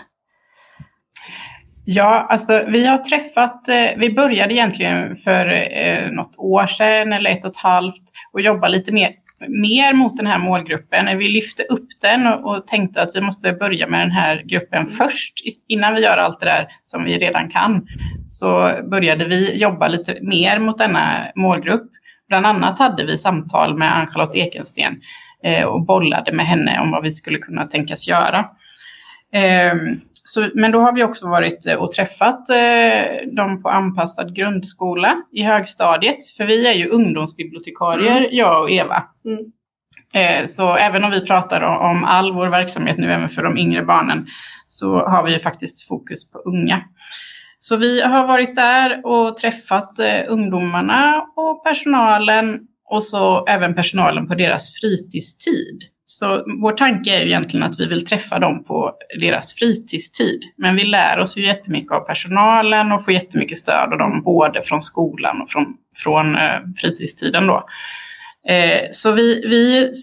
Ja, alltså vi har träffat, eh, vi började egentligen för eh, något år sedan eller ett och ett halvt och jobba lite mer, mer mot den här målgruppen. Vi lyfte upp den och, och tänkte att vi måste börja med den här gruppen först innan vi gör allt det där som vi redan kan. Så började vi jobba lite mer mot denna målgrupp. Bland annat hade vi samtal med Ann-Charlotte Ekensten eh, och bollade med henne om vad vi skulle kunna tänkas göra. Ehm, så, men då har vi också varit eh, och träffat eh, dem på anpassad grundskola i högstadiet. För vi är ju ungdomsbibliotekarier, mm. jag och Eva. Mm. Eh, så även om vi pratar om all vår verksamhet nu, även för de yngre barnen, så har vi ju faktiskt fokus på unga. Så vi har varit där och träffat ungdomarna och personalen och så även personalen på deras fritidstid. Så vår tanke är egentligen att vi vill träffa dem på deras fritidstid. Men vi lär oss ju jättemycket av personalen och får jättemycket stöd av dem både från skolan och från, från eh, fritidstiden. Då. Eh, så vi, vi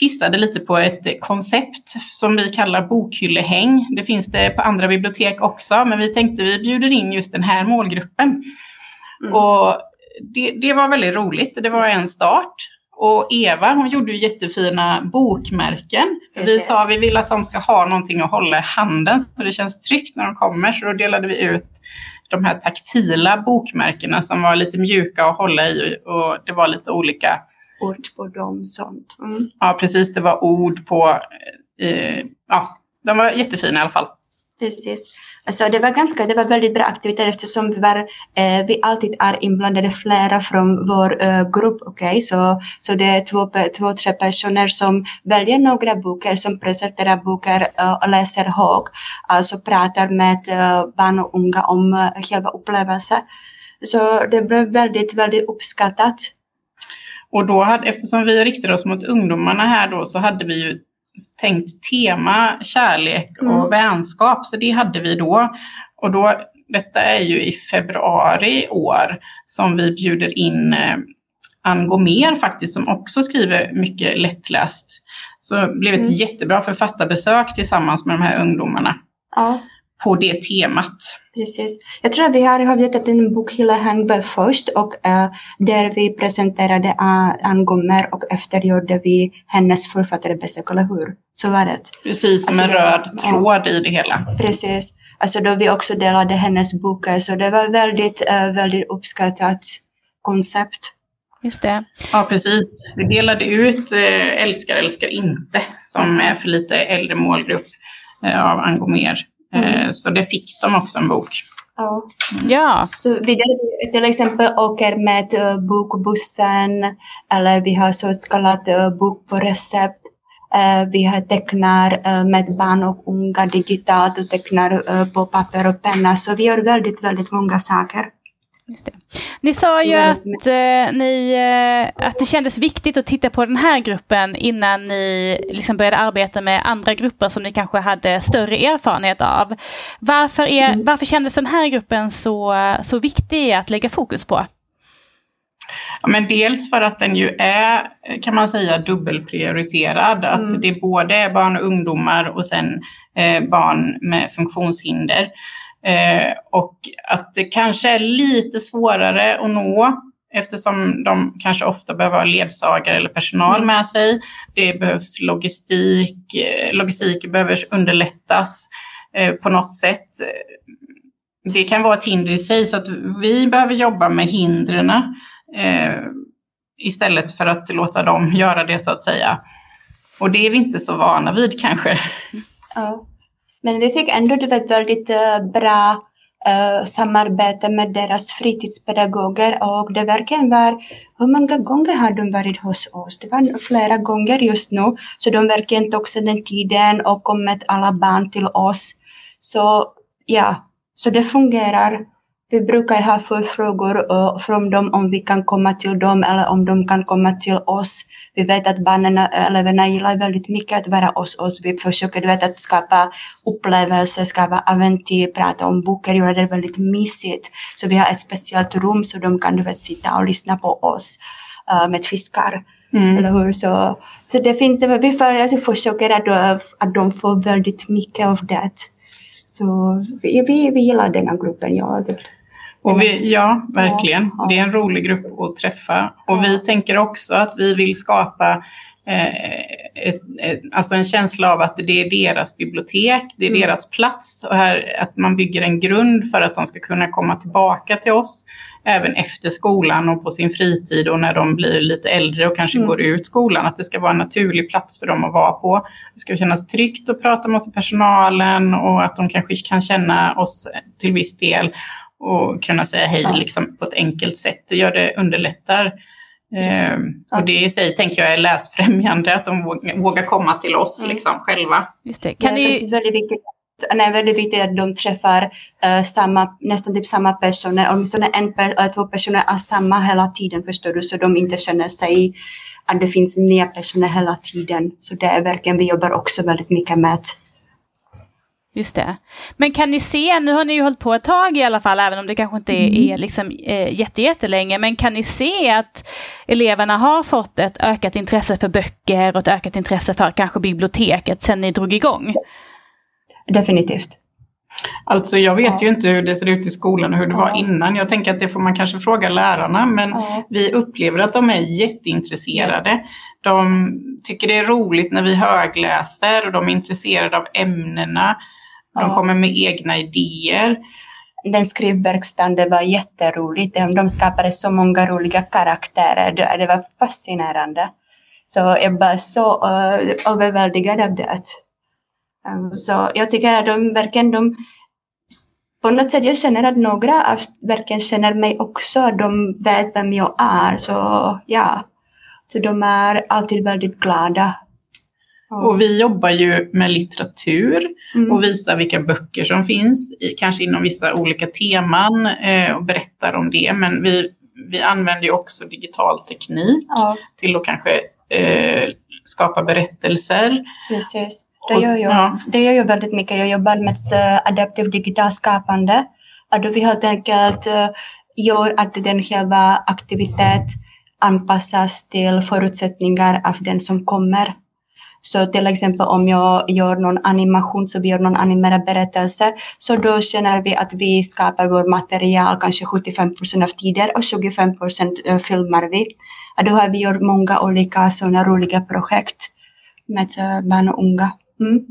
skissade lite på ett koncept som vi kallar bokhyllehäng. Det finns det på andra bibliotek också, men vi tänkte vi bjuder in just den här målgruppen. Mm. Och det, det var väldigt roligt. Det var en start. Och Eva hon gjorde ju jättefina bokmärken. Precis. Vi sa att vi vill att de ska ha någonting att hålla i handen så det känns tryggt när de kommer. Så då delade vi ut de här taktila bokmärkena som var lite mjuka att hålla i och det var lite olika ord på dem. Sånt. Mm. Ja, precis. Det var ord på... Eh, ja, de var jättefina i alla fall. Precis. Alltså det var ganska, det var väldigt bra aktivitet eftersom vi, var, eh, vi alltid är inblandade flera från vår eh, grupp. Okay? Så, så det är två, två, tre personer som väljer några böcker, som presenterar böcker eh, och läser högt. Alltså pratar med eh, barn och unga om eh, själva upplevelsen. Så det blev väldigt, väldigt uppskattat. Och då hade, eftersom vi riktade oss mot ungdomarna här då så hade vi ju tänkt tema kärlek och mm. vänskap, så det hade vi då. Och då, detta är ju i februari i år som vi bjuder in eh, Ann Gomér faktiskt, som också skriver mycket lättläst. Så det blev ett mm. jättebra författarbesök tillsammans med de här ungdomarna. Ja på det temat. Precis. Jag tror att vi har haft en bokhylla Hangberg först och uh, där vi presenterade uh, Ann Gommer och efter gjorde vi hennes författarbesök, eller hur? Så var det. Precis, som alltså, en röd tråd i det hela. Precis. Alltså då vi också delade hennes böcker, så det var väldigt, uh, väldigt uppskattat koncept. Just det. Ja, precis. Vi delade ut Älskar, älskar inte, som är för lite äldre målgrupp av Ann Gomér. Mm. Eh, så det fick de också en bok. Ja. ja. Så vi till exempel åker med uh, bokbussen eller vi har så kallat uh, bok på recept. Vi har tecknar med barn och unga digitalt och tecknar på papper och penna. Så vi gör väldigt, väldigt många saker. Just det. Ni sa ju att, eh, ni, eh, att det kändes viktigt att titta på den här gruppen innan ni liksom började arbeta med andra grupper som ni kanske hade större erfarenhet av. Varför, är, mm. varför kändes den här gruppen så, så viktig att lägga fokus på? Ja, men dels för att den ju är, kan man säga, dubbelprioriterad. Mm. Att det både är barn och ungdomar och sen eh, barn med funktionshinder. Eh, och att det kanske är lite svårare att nå eftersom de kanske ofta behöver ha ledsagare eller personal mm. med sig. Det behövs logistik, eh, logistik behöver underlättas eh, på något sätt. Det kan vara ett hinder i sig så att vi behöver jobba med hindren eh, istället för att låta dem göra det så att säga. Och det är vi inte så vana vid kanske. Ja. Men vi fick ändå det var väldigt eh, bra uh, samarbete med deras fritidspedagoger och det verkligen var, hur många gånger har de varit hos oss? Det var flera gånger just nu, så de verkligen tog sig den tiden och kom med alla barn till oss. Så ja, så det fungerar vi brukar ha förfrågor uh, eh, från dem om vi kan komma till dem eller om de kan komma till oss. Vi vet att barnen, eleverna gillar väldigt mycket att vara hos oss. Vi försöker vet, att skapa upplevelser, skapa äventyr, prata om böcker, göra det väldigt mysigt. Så vi har ett speciellt rum så de kan du vet, sitta och lyssna på oss uh, med fiskar. Mm. Eller hur? Så, så det finns, vi för, försöker att, att de får väldigt mycket av det. Så vi, vi, vi gillar den här gruppen, ja. Och vi, ja, verkligen. Det är en rolig grupp att träffa. Och vi tänker också att vi vill skapa eh, ett, ett, alltså en känsla av att det är deras bibliotek, det är mm. deras plats och här, att man bygger en grund för att de ska kunna komma tillbaka till oss även efter skolan och på sin fritid och när de blir lite äldre och kanske mm. går ut skolan. Att det ska vara en naturlig plats för dem att vara på. Det ska kännas tryggt att prata med oss i personalen och att de kanske kan känna oss till viss del och kunna säga hej ja. liksom, på ett enkelt sätt. Det gör det underlättar. Eh, och det i sig tänker jag är läsfrämjande, att de vågar komma till oss mm. liksom, själva. Just det. Kan ja, ni... det är väldigt viktigt. Är väldigt viktigt att de träffar uh, samma, nästan typ samma personer, åtminstone en per, eller två personer är samma hela tiden förstår du, så de inte känner sig att det finns nya personer hela tiden. Så det är verkligen, vi jobbar också väldigt mycket med att Just det. Men kan ni se, nu har ni ju hållit på ett tag i alla fall, även om det kanske inte är, mm. är liksom, eh, jätte, jättelänge, men kan ni se att eleverna har fått ett ökat intresse för böcker och ett ökat intresse för kanske biblioteket sen ni drog igång? Definitivt. Alltså jag vet ja. ju inte hur det ser ut i skolan och hur det ja. var innan. Jag tänker att det får man kanske fråga lärarna, men ja. vi upplever att de är jätteintresserade. De tycker det är roligt när vi högläser och de är intresserade av ämnena. De ja. kommer med egna idéer. Den skrivverkstaden, det var jätteroligt. De skapade så många roliga karaktärer. Det var fascinerande. Så jag var så uh, överväldigad av det. Um, så jag tycker att de verkligen, de, på något sätt, jag känner att några av verkligen känner mig också. De vet vem jag är. Så ja, så de är alltid väldigt glada och vi jobbar ju med litteratur mm. och visar vilka böcker som finns, kanske inom vissa olika teman eh, och berättar om det. Men vi, vi använder ju också digital teknik ja. till att kanske eh, skapa berättelser. Precis. Det gör, jag. Ja. det gör jag väldigt mycket. Jag jobbar med uh, adaptiv digitalt skapande. Då vi helt enkelt uh, gör att den själva aktivitet anpassas till förutsättningar av den som kommer. Så till exempel om jag gör någon animation, så vi gör någon animerad berättelse, så då känner vi att vi skapar vårt material kanske 75 procent av tiden och 25 procent eh, filmar vi. Då har vi gjort många olika sådana roliga projekt med eh, barn och unga. Mm.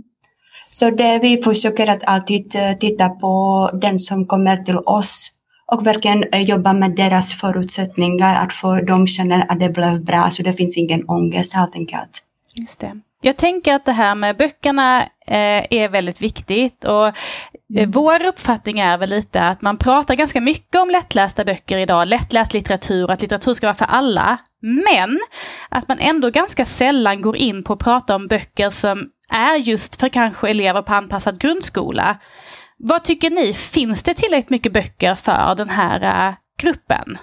Så det vi försöker att alltid eh, titta på den som kommer till oss och verkligen jobba med deras förutsättningar, att få dem känner att det blev bra, så det finns ingen ångest helt enkelt. Just det. Jag tänker att det här med böckerna eh, är väldigt viktigt och eh, mm. vår uppfattning är väl lite att man pratar ganska mycket om lättlästa böcker idag, lättläst litteratur, att litteratur ska vara för alla. Men att man ändå ganska sällan går in på att prata om böcker som är just för kanske elever på anpassad grundskola. Vad tycker ni, finns det tillräckligt mycket böcker för den här uh, gruppen?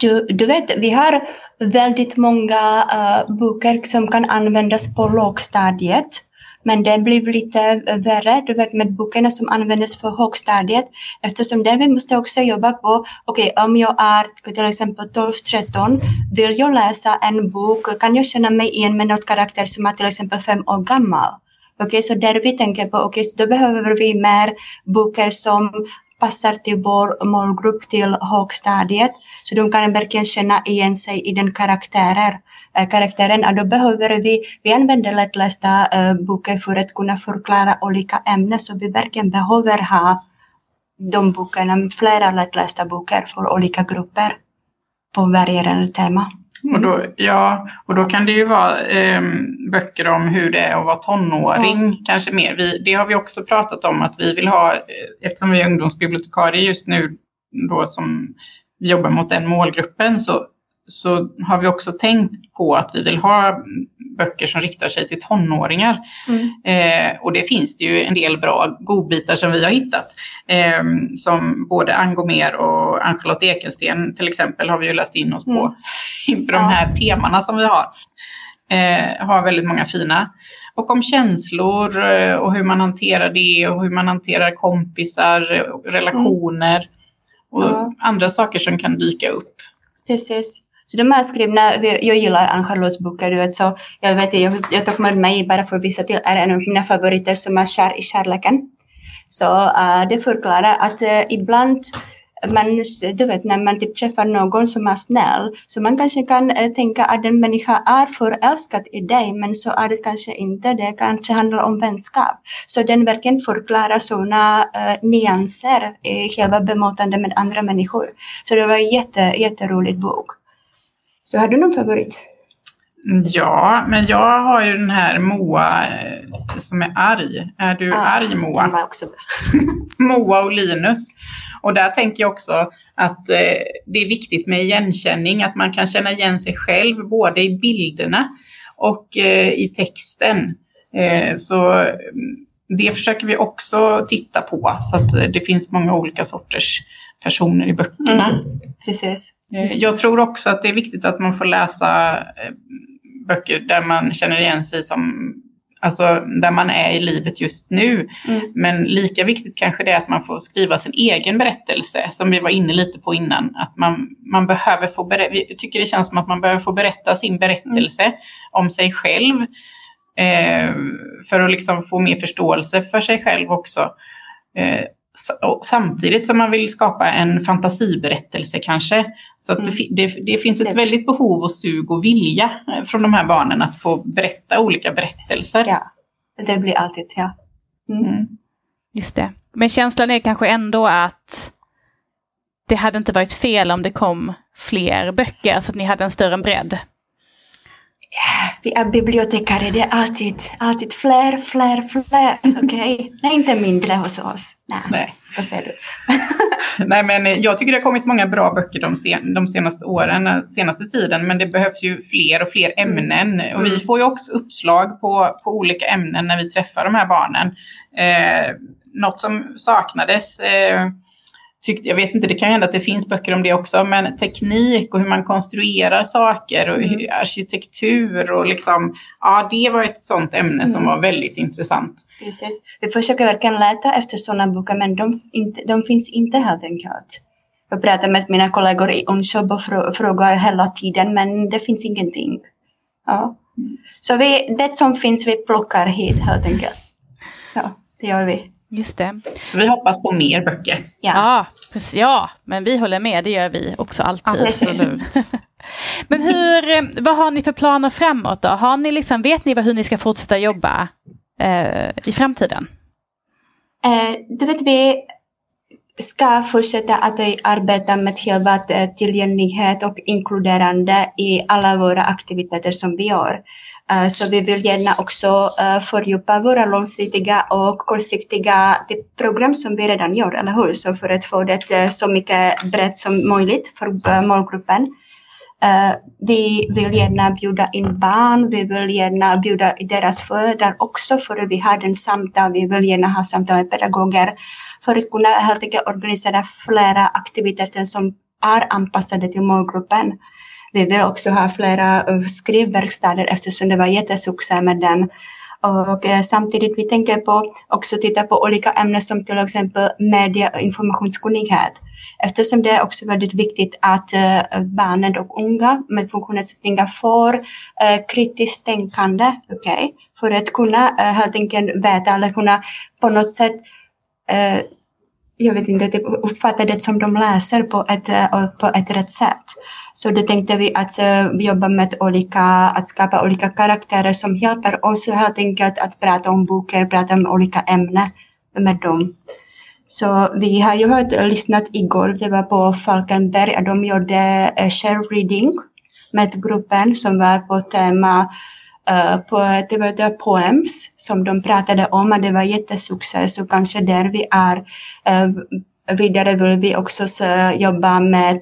Du, du vet, vi har väldigt många uh, böcker som kan användas på lågstadiet. Men det blir lite värre du vet, med böckerna som användes för högstadiet eftersom där vi måste också jobba på, okej okay, om jag är till exempel 12-13, vill jag läsa en bok, kan jag känna mig igen med något karaktär som är till exempel fem år gammal? Okej, okay, så där vi tänker på, okej, okay, så då behöver vi mer böcker som passar till vår målgrupp till högstadiet. Så de kan verkligen känna igen sig i den karaktärer, äh, karaktären. Och då behöver vi, vi använder lättlästa äh, eh, böcker för att kunna förklara olika ämnen. Så vi verkligen behöver ha de böckerna, flera lättlästa böcker för olika grupper på varierande tema. Mm. Och då, ja, och då kan det ju vara eh, böcker om hur det är att vara tonåring, mm. kanske mer. Vi, det har vi också pratat om att vi vill ha, eh, eftersom vi är ungdomsbibliotekarier just nu då som vi jobbar mot den målgruppen, så, så har vi också tänkt på att vi vill ha böcker som riktar sig till tonåringar. Mm. Eh, och det finns det ju en del bra godbitar som vi har hittat. Eh, som både Ann Gomér och Ann-Charlotte Ekensten till exempel har vi ju läst in oss på Mm. inför de här temana som vi har. Eh, har väldigt många fina. Och om känslor eh, och hur man hanterar det och hur man hanterar kompisar, eh, relationer och Ja. andra saker som kan dyka upp. Precis. Så de här skrivna, jag gillar Ann-Charlottes böcker, du vet, så jag vet jag, jag tog med mig bara för att visa till är en av mina favoriter som är Kär i kärleken. Så uh, det förklarar att uh, ibland man, du vet, när man typ träffar någon som är snäll, så man kanske kan eh, tänka att den människa är förälskad i dig, men så är det kanske inte. Det kanske handlar om vänskap. Så den verkligen förklarar sådana eh, nyanser i själva bemötandet med andra människor. Så det var en jätte, jätterolig bok. Så har du någon favorit? Ja, men jag har ju den här Moa eh, som är arg. Är du Ah, arg Moa? var också. Moa och Linus. Och där tänker jag också att eh, det är viktigt med igenkänning, att man kan känna igen sig själv både i bilderna och eh, i texten. Eh, så mm, det försöker vi också titta på så att eh, det finns många olika sorters personer i böckerna. Mm. Precis. Eh, Jag tror också att det är viktigt att man får läsa eh, böcker där man känner igen sig som, alltså där man är i livet just nu. Mm. Men lika viktigt kanske det är att man får skriva sin egen berättelse, som vi var inne lite på innan. Att man, man behöver få berätta, jag tycker det känns som att man behöver få berätta sin berättelse om sig själv. Eh, för att liksom få mer förståelse för sig själv också. Eh, samtidigt som man vill skapa en fantasiberättelse kanske. Så att det, Mm. fi- det, det finns ett Det- väldigt behov och sug och vilja eh, från de här barnen att få berätta olika berättelser. Ja, det blir alltid, ja. Mm. Mm. Just det. Men känslan är kanske ändå att det hade inte varit fel om det kom fler böcker, så att ni hade en större bredd. Vi är bibliotekarier, det är alltid, alltid fler, fler, fler. Okej? Nej, inte mindre hos oss. Nej, Nej. vad säger du? Nej, men eh, jag tycker det har kommit många bra böcker de, sen, de senaste åren, eh, senaste tiden, men det behövs ju fler och fler ämnen. Och vi Mm. får ju också uppslag på, på olika ämnen när vi träffar de här barnen. Eh, något som saknades, eh, tyckte, jag vet inte, det kan hända att det finns böcker om det också, men teknik och hur man konstruerar saker och Mm. arkitektur och liksom, ja, det var ett sånt ämne som Mm. var väldigt intressant. Precis. Vi försöker verkligen leta efter sådana böcker, men de, inte, de finns inte helt enkelt. Jag pratar med mina kollegor i Unshop och frå- frågar hela tiden, men det finns ingenting. Ja. Så vi, det som finns, vi plockar hit helt enkelt. Så, det gör vi. Just det. Så vi hoppas på mer böcker. Ja. Ja, precis, ja, men vi håller med, det gör vi också alltid. Absolut. Men hur, vad har ni för planer framåt då? Har ni liksom, vet ni vad- hur ni ska fortsätta jobba eh, i framtiden? Eh, du vet, vi ska fortsätta att arbeta med själva eh, tillgänglighet och inkluderande i alla våra aktiviteter som vi gör. Eh, så vi vill gärna också eh, fördjupa våra långsiktiga och kortsiktiga eh, program som vi redan gör, eller hur? Så för att få det så mycket brett som möjligt för målgruppen. Vi vill gärna bjuda in barn, vi vill gärna bjuda deras föräldrar också för att vi har en samtal, vi vill gärna ha samtal med pedagoger för att kunna helt enkelt organisera flera aktiviteter som är anpassade till målgruppen. Vi vill också ha flera eh, skrivverkstäder eftersom det var jättesuccé med den. Och eh, samtidigt vi tänker på också titta på olika ämnen som till exempel media och informationskunnighet. Eftersom det är också väldigt viktigt att eh, barnen och unga med funktionsnedsättningar får kritiskt tänkande, okay? för att kunna helt enkelt veta eller kunna på något sätt jag vet inte, typ uppfatta det som de läser på ett, på ett rätt sätt. Så då tänkte vi att uh, jobba med olika, att skapa olika karaktärer som hjälper oss helt enkelt att prata om böcker, prata om olika ämnen med dem. Så vi har ju hört, lyssnat igår, det var på Falkenberg, och de gjorde uh, share reading med gruppen som var på tema uh, på, det var det poems som de pratade om och det var jättesuccé så kanske där vi är. Uh, vidare vill vi också uh, jobba med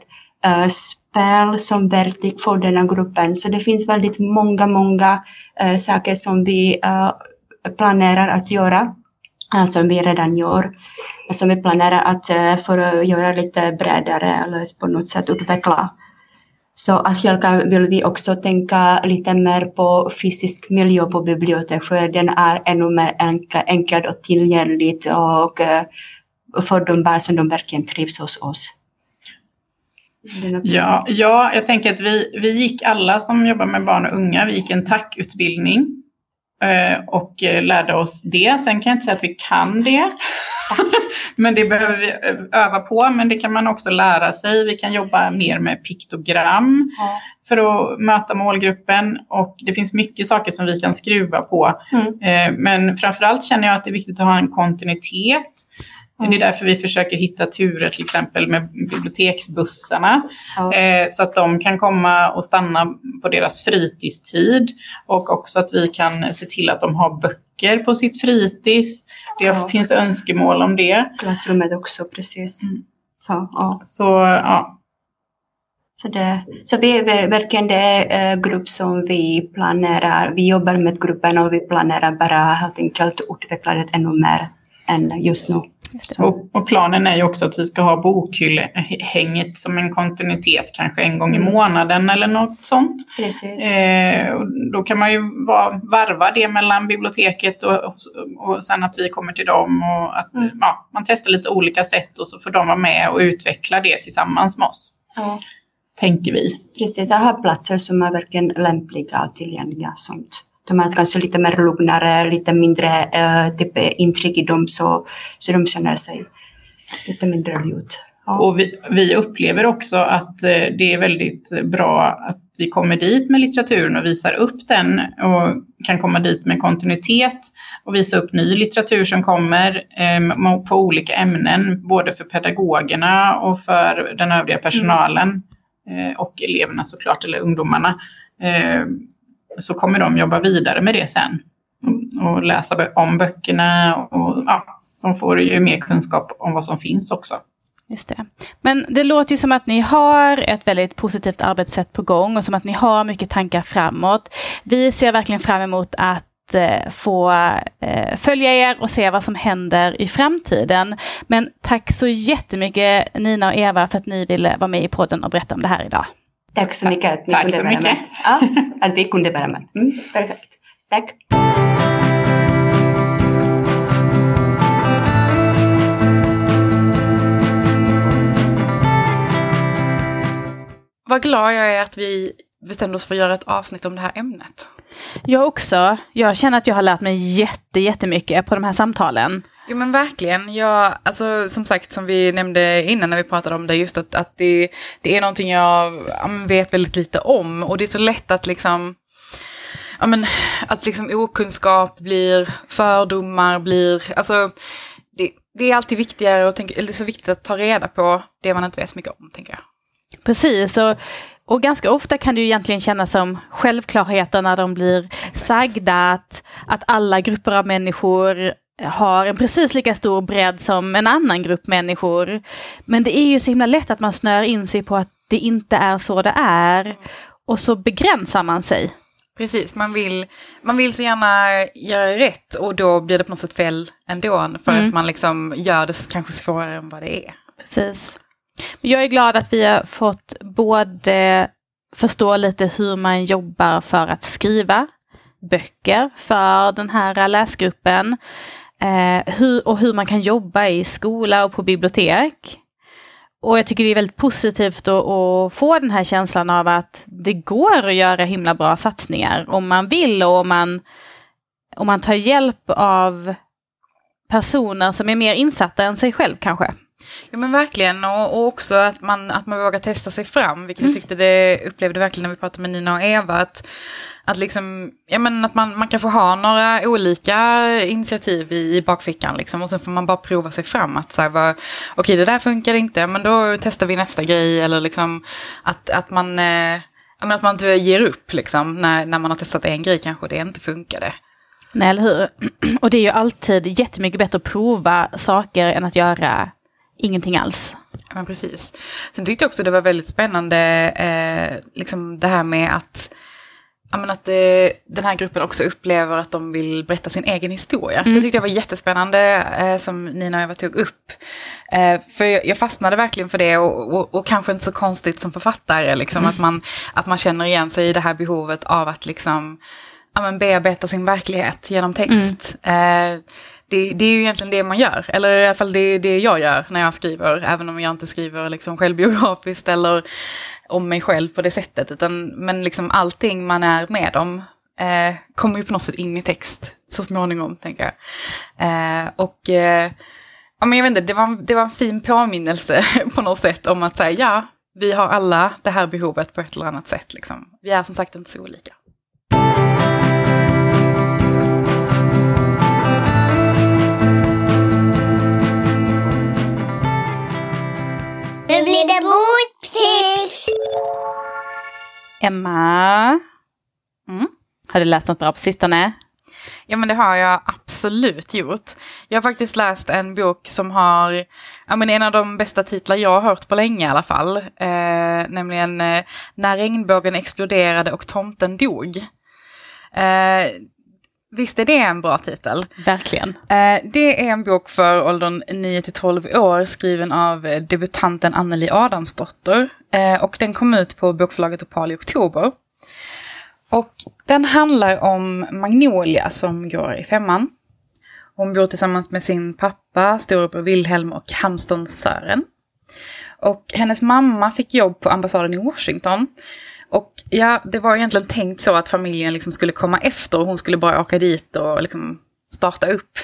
uh, spel som verktyg för den här gruppen. Så det finns väldigt många, många äh, saker som vi äh, planerar att göra, äh, som vi redan gör. Som vi planerar att eh, för att göra lite bredare eller på något sätt utveckla. Så att självklart vill vi också tänka lite mer på fysisk miljö på biblioteket, för den är ännu mer enkel och tillgänglig och för de barn som de verkligen trivs hos oss. Ja, ja, jag tänker att vi, vi gick alla som jobbar med barn och unga, vi gick en tackutbildning eh, och eh, lärde oss det. Sen kan jag inte säga att vi kan det, men det behöver vi eh, öva på. Men det kan man också lära sig. Vi kan jobba mer med piktogram ja. för att möta målgruppen och det finns mycket saker som vi kan skruva på. Mm. Men framförallt känner jag att det är viktigt att ha en kontinuitet. Mm. Det är därför vi försöker hitta turer till exempel med biblioteksbussarna. Mm. Eh, så att de kan komma och stanna på deras fritidstid. Och också att vi kan se till att de har böcker på sitt fritids. Det mm. finns önskemål om det. Klassrummet också, precis. Mm. Så, ja. Så, ja. Så, det, så vi är verkligen det äh, grupp som vi planerar. Vi jobbar med gruppen och vi planerar bara helt enkelt utveckla det ännu mer än just nu. Och, och, planen är ju också att vi ska ha bokhyllehänget som en kontinuitet, kanske en gång i mm. månaden eller något sånt. Eh, och då kan man ju var, varva det mellan biblioteket och, och, och sen att vi kommer till dem och att mm. ja, man testar lite olika sätt och så får de vara med och utveckla det tillsammans med oss. Ja. Tänker vi. Precis, jag har platser som är verkligen lämpliga och tillgängliga. Sånt de är kanske lite mer lugnare, lite mindre äh, typ, intryck i dem så, så de känner sig lite mindre ljud. Ja. Och vi, vi, upplever också att eh, det är väldigt bra att vi kommer dit med litteraturen och visar upp den och kan komma dit med kontinuitet och visa upp ny litteratur som kommer eh, på olika ämnen, både för pedagogerna och för den övriga personalen mm. eh, och eleverna såklart, eller ungdomarna. Eh, så kommer de jobba vidare med det sen och läsa om böckerna och ja, de får ju mer kunskap om vad som finns också. Just det. Men det låter ju som att ni har ett väldigt positivt arbetssätt på gång och som att ni har mycket tankar framåt. Vi ser verkligen fram emot att eh, få eh, följa er och se vad som händer i framtiden. Men tack så jättemycket Nina och Eva för att ni ville vara med i podden och berätta om det här idag. Tack så mycket att ni Tack kunde vara mycket. med. Ja, att vi kunde vara med. Mm, perfekt. Tack. Vad glad jag är att vi bestämde oss för att göra ett avsnitt om det här ämnet. Jag också. Jag känner att jag har lärt mig jätte, jättemycket på de här samtalen. Jo men verkligen. Jag, alltså, som sagt, som vi nämnde innan när vi pratade om det, just att, att det, det är någonting jag vet väldigt lite om. Och det är så lätt att liksom, ja men, att liksom okunskap blir fördomar, blir, alltså, det, det är alltid viktigare och tänka, eller det är så viktigt att ta reda på det man inte vet så mycket om, tänker jag. Precis, och, och ganska ofta kan det ju egentligen kännas som självklarheter när de blir sagda, att, att alla grupper av människor har en precis lika stor bredd som en annan grupp människor. Men det är ju så himla lätt att man snör in sig på att det inte är så det är. Och så begränsar man sig. Precis, man vill, man vill så gärna göra rätt och då blir det på något sätt fel ändå. För mm. att man liksom gör det kanske svårare än vad det är. Precis. Jag är glad att vi har fått både förstå lite hur man jobbar för att skriva böcker för den här läsgruppen. Eh, hur, och hur man kan jobba i skola och på bibliotek. Och jag tycker det är väldigt positivt att, att, få den här känslan av att det går att göra himla bra satsningar om man vill och om man, om man tar hjälp av personer som är mer insatta än sig själv kanske. Ja men verkligen och, och, också att man, att man vågar testa sig fram, vilket mm. jag tyckte det upplevde verkligen när vi pratade med Nina och Eva. Att, att, liksom, ja, men att man, man kan få ha några olika initiativ i, i bakfickan liksom, och sen får man bara prova sig fram. Att så här, okej okay, det där funkar inte, men då testar vi nästa grej. Eller liksom att, att man... Eh, att man inte ger upp liksom, när, när man har testat en grej kanske det inte funkade. Nej, eller hur? Och det är ju alltid jättemycket bättre att prova saker än att göra ingenting alls. Ja, precis. Sen tyckte jag också det var väldigt spännande, eh, liksom det här med att men att eh, den här gruppen också upplever att de vill berätta sin egen historia. Mm. Det tyckte jag var jättespännande eh, som Nina och Eva tog upp. Eh, för jag, jag, fastnade verkligen för det och, och, och, kanske inte så konstigt som författare, liksom, mm. att, man, att man känner igen sig i det här behovet av att liksom, ja, men bearbeta sin verklighet genom text. Mm. Eh, det, det, är ju egentligen det man gör, eller i alla fall det är det jag gör när jag skriver, även om jag inte skriver liksom självbiografiskt eller om mig själv på det sättet, utan, men liksom allting man är med om eh, kommer ju på något sätt in i text så småningom, tänker jag. Eh, och eh, ja, men jag vet inte, det var, det var en fin påminnelse på något sätt om att säga ja, vi har alla det här behovet på ett eller annat sätt. Liksom. Vi är som sagt inte så olika. Nu blir det boktips! Emma? Mm? Har du läst något bra på sistone? Ja men det har jag absolut gjort. Jag har faktiskt läst en bok som har, ja men en av de bästa titlar jag har hört på länge i alla fall. Eh, nämligen eh, När regnbågen exploderade och tomten dog. Eh, Visst är det en bra titel? Verkligen. Eh, det är en bok för åldern 9 12 år skriven av debutanten Anneli Adamsdotter. Eh, och den kom ut på bokförlaget Opal i oktober. Och den handlar om Magnolia som går i femman. Hon bor tillsammans med sin pappa, storebror Wilhelm och hamstern Sören. Och hennes mamma fick jobb på ambassaden i Washington. Och ja, det var egentligen tänkt så att familjen liksom skulle komma efter och hon skulle bara åka dit och liksom starta upp.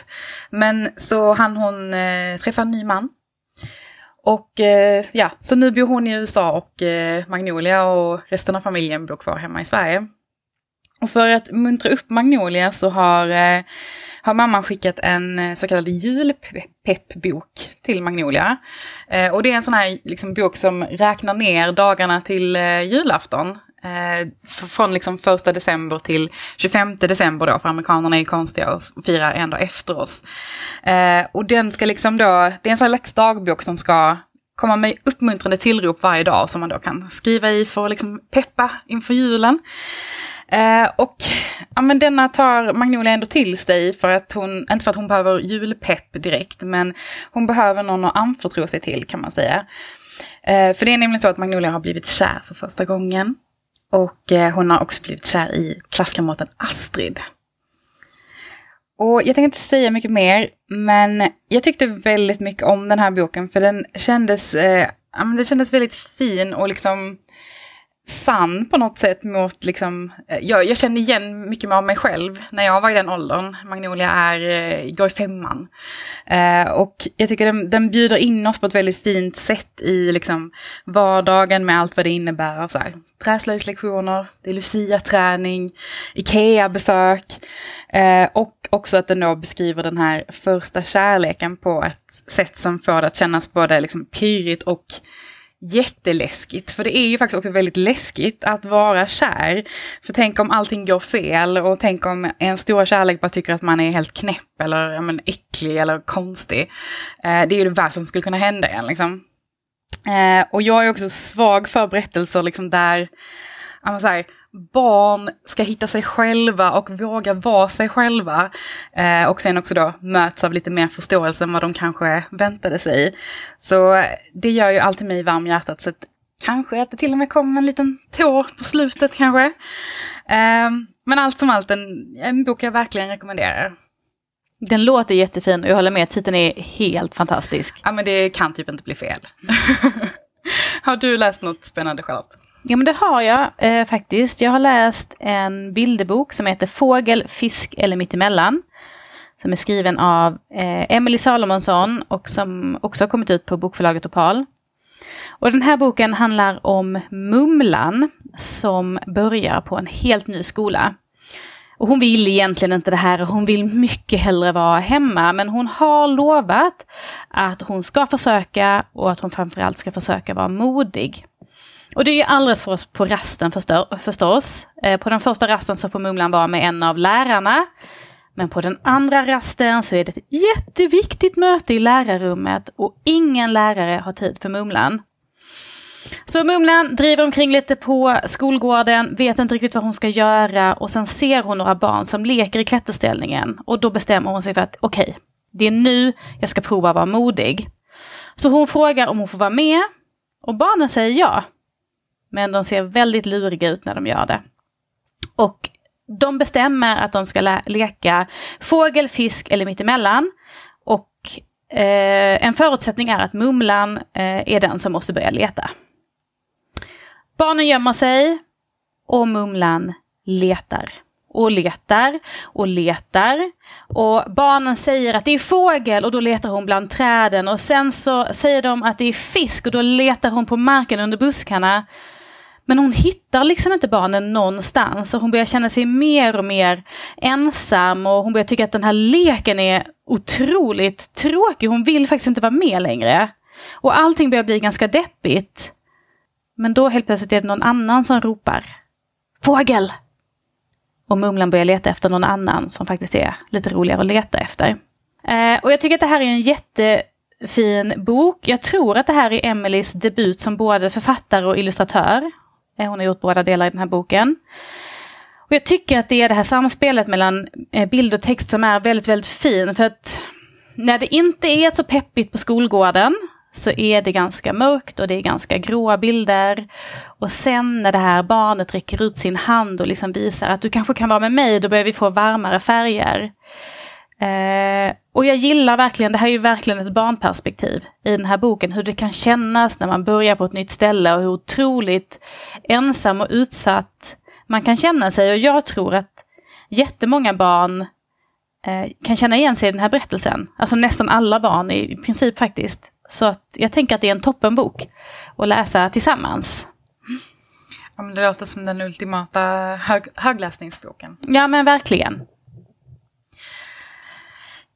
Men så hann hon eh, träffa en ny man. Och eh, ja, så nu bor hon i USA och eh, Magnolia och resten av familjen bor kvar hemma i Sverige. Och för att muntra upp Magnolia så har, eh, har mamman skickat en eh, så kallad julpeppbok till Magnolia. Eh, och det är en sån här liksom, bok som räknar ner dagarna till eh, julafton. Eh, från liksom första december till 25 december då, för amerikanerna är konstiga och firar en dag efter oss. Eh, och den ska liksom då, det är en slags dagbok som ska komma med uppmuntrande tillrop varje dag som man då kan skriva i för att liksom peppa inför julen. Eh, och ja, men denna tar Magnolia ändå till sig för att hon, inte för att hon behöver julpepp direkt, men hon behöver någon att anförtro sig till kan man säga. Eh, för det är nämligen så att Magnolia har blivit kär för första gången. Och eh, hon har också blivit kär i klasskamraten Astrid. Och jag tänkte inte säga mycket mer, men jag tyckte väldigt mycket om den här boken för den kändes, eh, den kändes väldigt fin och liksom sann på något sätt mot liksom, eh, jag, jag känner igen mycket av mig själv när jag var i den åldern. Magnolia är, eh, går i femman. Eh, och jag tycker den, den bjuder in oss på ett väldigt fint sätt i liksom vardagen med allt vad det innebär av så här, träslöjdslektioner, det är Lucia-träning, Ikea-besök. Eh, och också att den då beskriver den här första kärleken på ett sätt som får det att kännas både liksom pirrigt och jätteläskigt. För det är ju faktiskt också väldigt läskigt att vara kär. För tänk om allting går fel och tänk om en stora kärlek bara tycker att man är helt knäpp eller ja, men, äcklig eller konstig. Eh, det är ju det värsta som skulle kunna hända en. Liksom. Eh, och jag är också svag för berättelser liksom, där så här, barn ska hitta sig själva och våga vara sig själva. Eh, och sen också då möts av lite mer förståelse än vad de kanske väntade sig. Så det gör ju alltid mig varm i hjärtat. Så att kanske att det till och med kommer en liten tår på slutet kanske. Eh, men allt som allt en, en bok jag verkligen rekommenderar. Den låter jättefin och jag håller med, titeln är helt fantastisk. Ja men det kan typ inte bli fel. Har du läst något spännande Charlotte? Ja, men det har jag eh, faktiskt. Jag har läst en bilderbok som heter Fågel, fisk eller mittemellan. Som är skriven av eh, Emily Salomonsson och som också har kommit ut på bokförlaget Opal. Och den här boken handlar om Mumlan som börjar på en helt ny skola. Och hon vill egentligen inte det här, hon vill mycket hellre vara hemma. Men hon har lovat att hon ska försöka och att hon framförallt ska försöka vara modig. Och det är ju alldeles för oss på rasten förstås. Eh, på den första rasten så får Mumlan vara med en av lärarna. Men på den andra rasten så är det ett jätteviktigt möte i lärarrummet och ingen lärare har tid för Mumlan. Så Mumlan driver omkring lite på skolgården, vet inte riktigt vad hon ska göra och sen ser hon några barn som leker i klätterställningen och då bestämmer hon sig för att okej, okay, det är nu jag ska prova att vara modig. Så hon frågar om hon får vara med och barnen säger ja. Men de ser väldigt luriga ut när de gör det. Och de bestämmer att de ska leka fågel, fisk eller mittemellan. Och eh, en förutsättning är att Mumlan eh, är den som måste börja leta. Barnen gömmer sig och Mumlan letar och letar och letar. Och barnen säger att det är fågel och då letar hon bland träden och sen så säger de att det är fisk och då letar hon på marken under buskarna. Men hon hittar liksom inte barnen någonstans och hon börjar känna sig mer och mer ensam och hon börjar tycka att den här leken är otroligt tråkig. Hon vill faktiskt inte vara med längre. Och allting börjar bli ganska deppigt. Men då helt plötsligt är det någon annan som ropar. Fågel! Och Mumlan börjar leta efter någon annan som faktiskt är lite roligare att leta efter. Eh, och jag tycker att det här är en jättefin bok. Jag tror att det här är Emelies debut som både författare och illustratör. Eh, hon har gjort båda delar i den här boken. Och jag tycker att det är det här samspelet mellan eh, bild och text som är väldigt, väldigt fin. För att när det inte är så peppigt på skolgården så är det ganska mörkt och det är ganska gråa bilder. Och sen när det här barnet räcker ut sin hand och liksom visar att du kanske kan vara med mig, då börjar vi få varmare färger. Eh, och jag gillar verkligen, det här är ju verkligen ett barnperspektiv i den här boken, hur det kan kännas när man börjar på ett nytt ställe och hur otroligt ensam och utsatt man kan känna sig. Och jag tror att jättemånga barn eh, kan känna igen sig i den här berättelsen. Alltså nästan alla barn i princip faktiskt. Så att jag tänker att det är en toppenbok att läsa tillsammans. Ja, men det låter som den ultimata hög, högläsningsboken. Ja, men verkligen.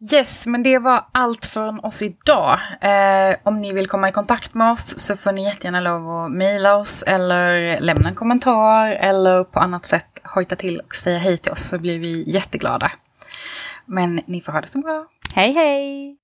Yes, men det var allt från oss idag. Eh, om ni vill komma i kontakt med oss så får ni jättegärna lov att mejla oss eller lämna en kommentar eller på annat sätt hojta till och säga hej till oss så blir vi jätteglada. Men ni får ha det så bra. Hej hej!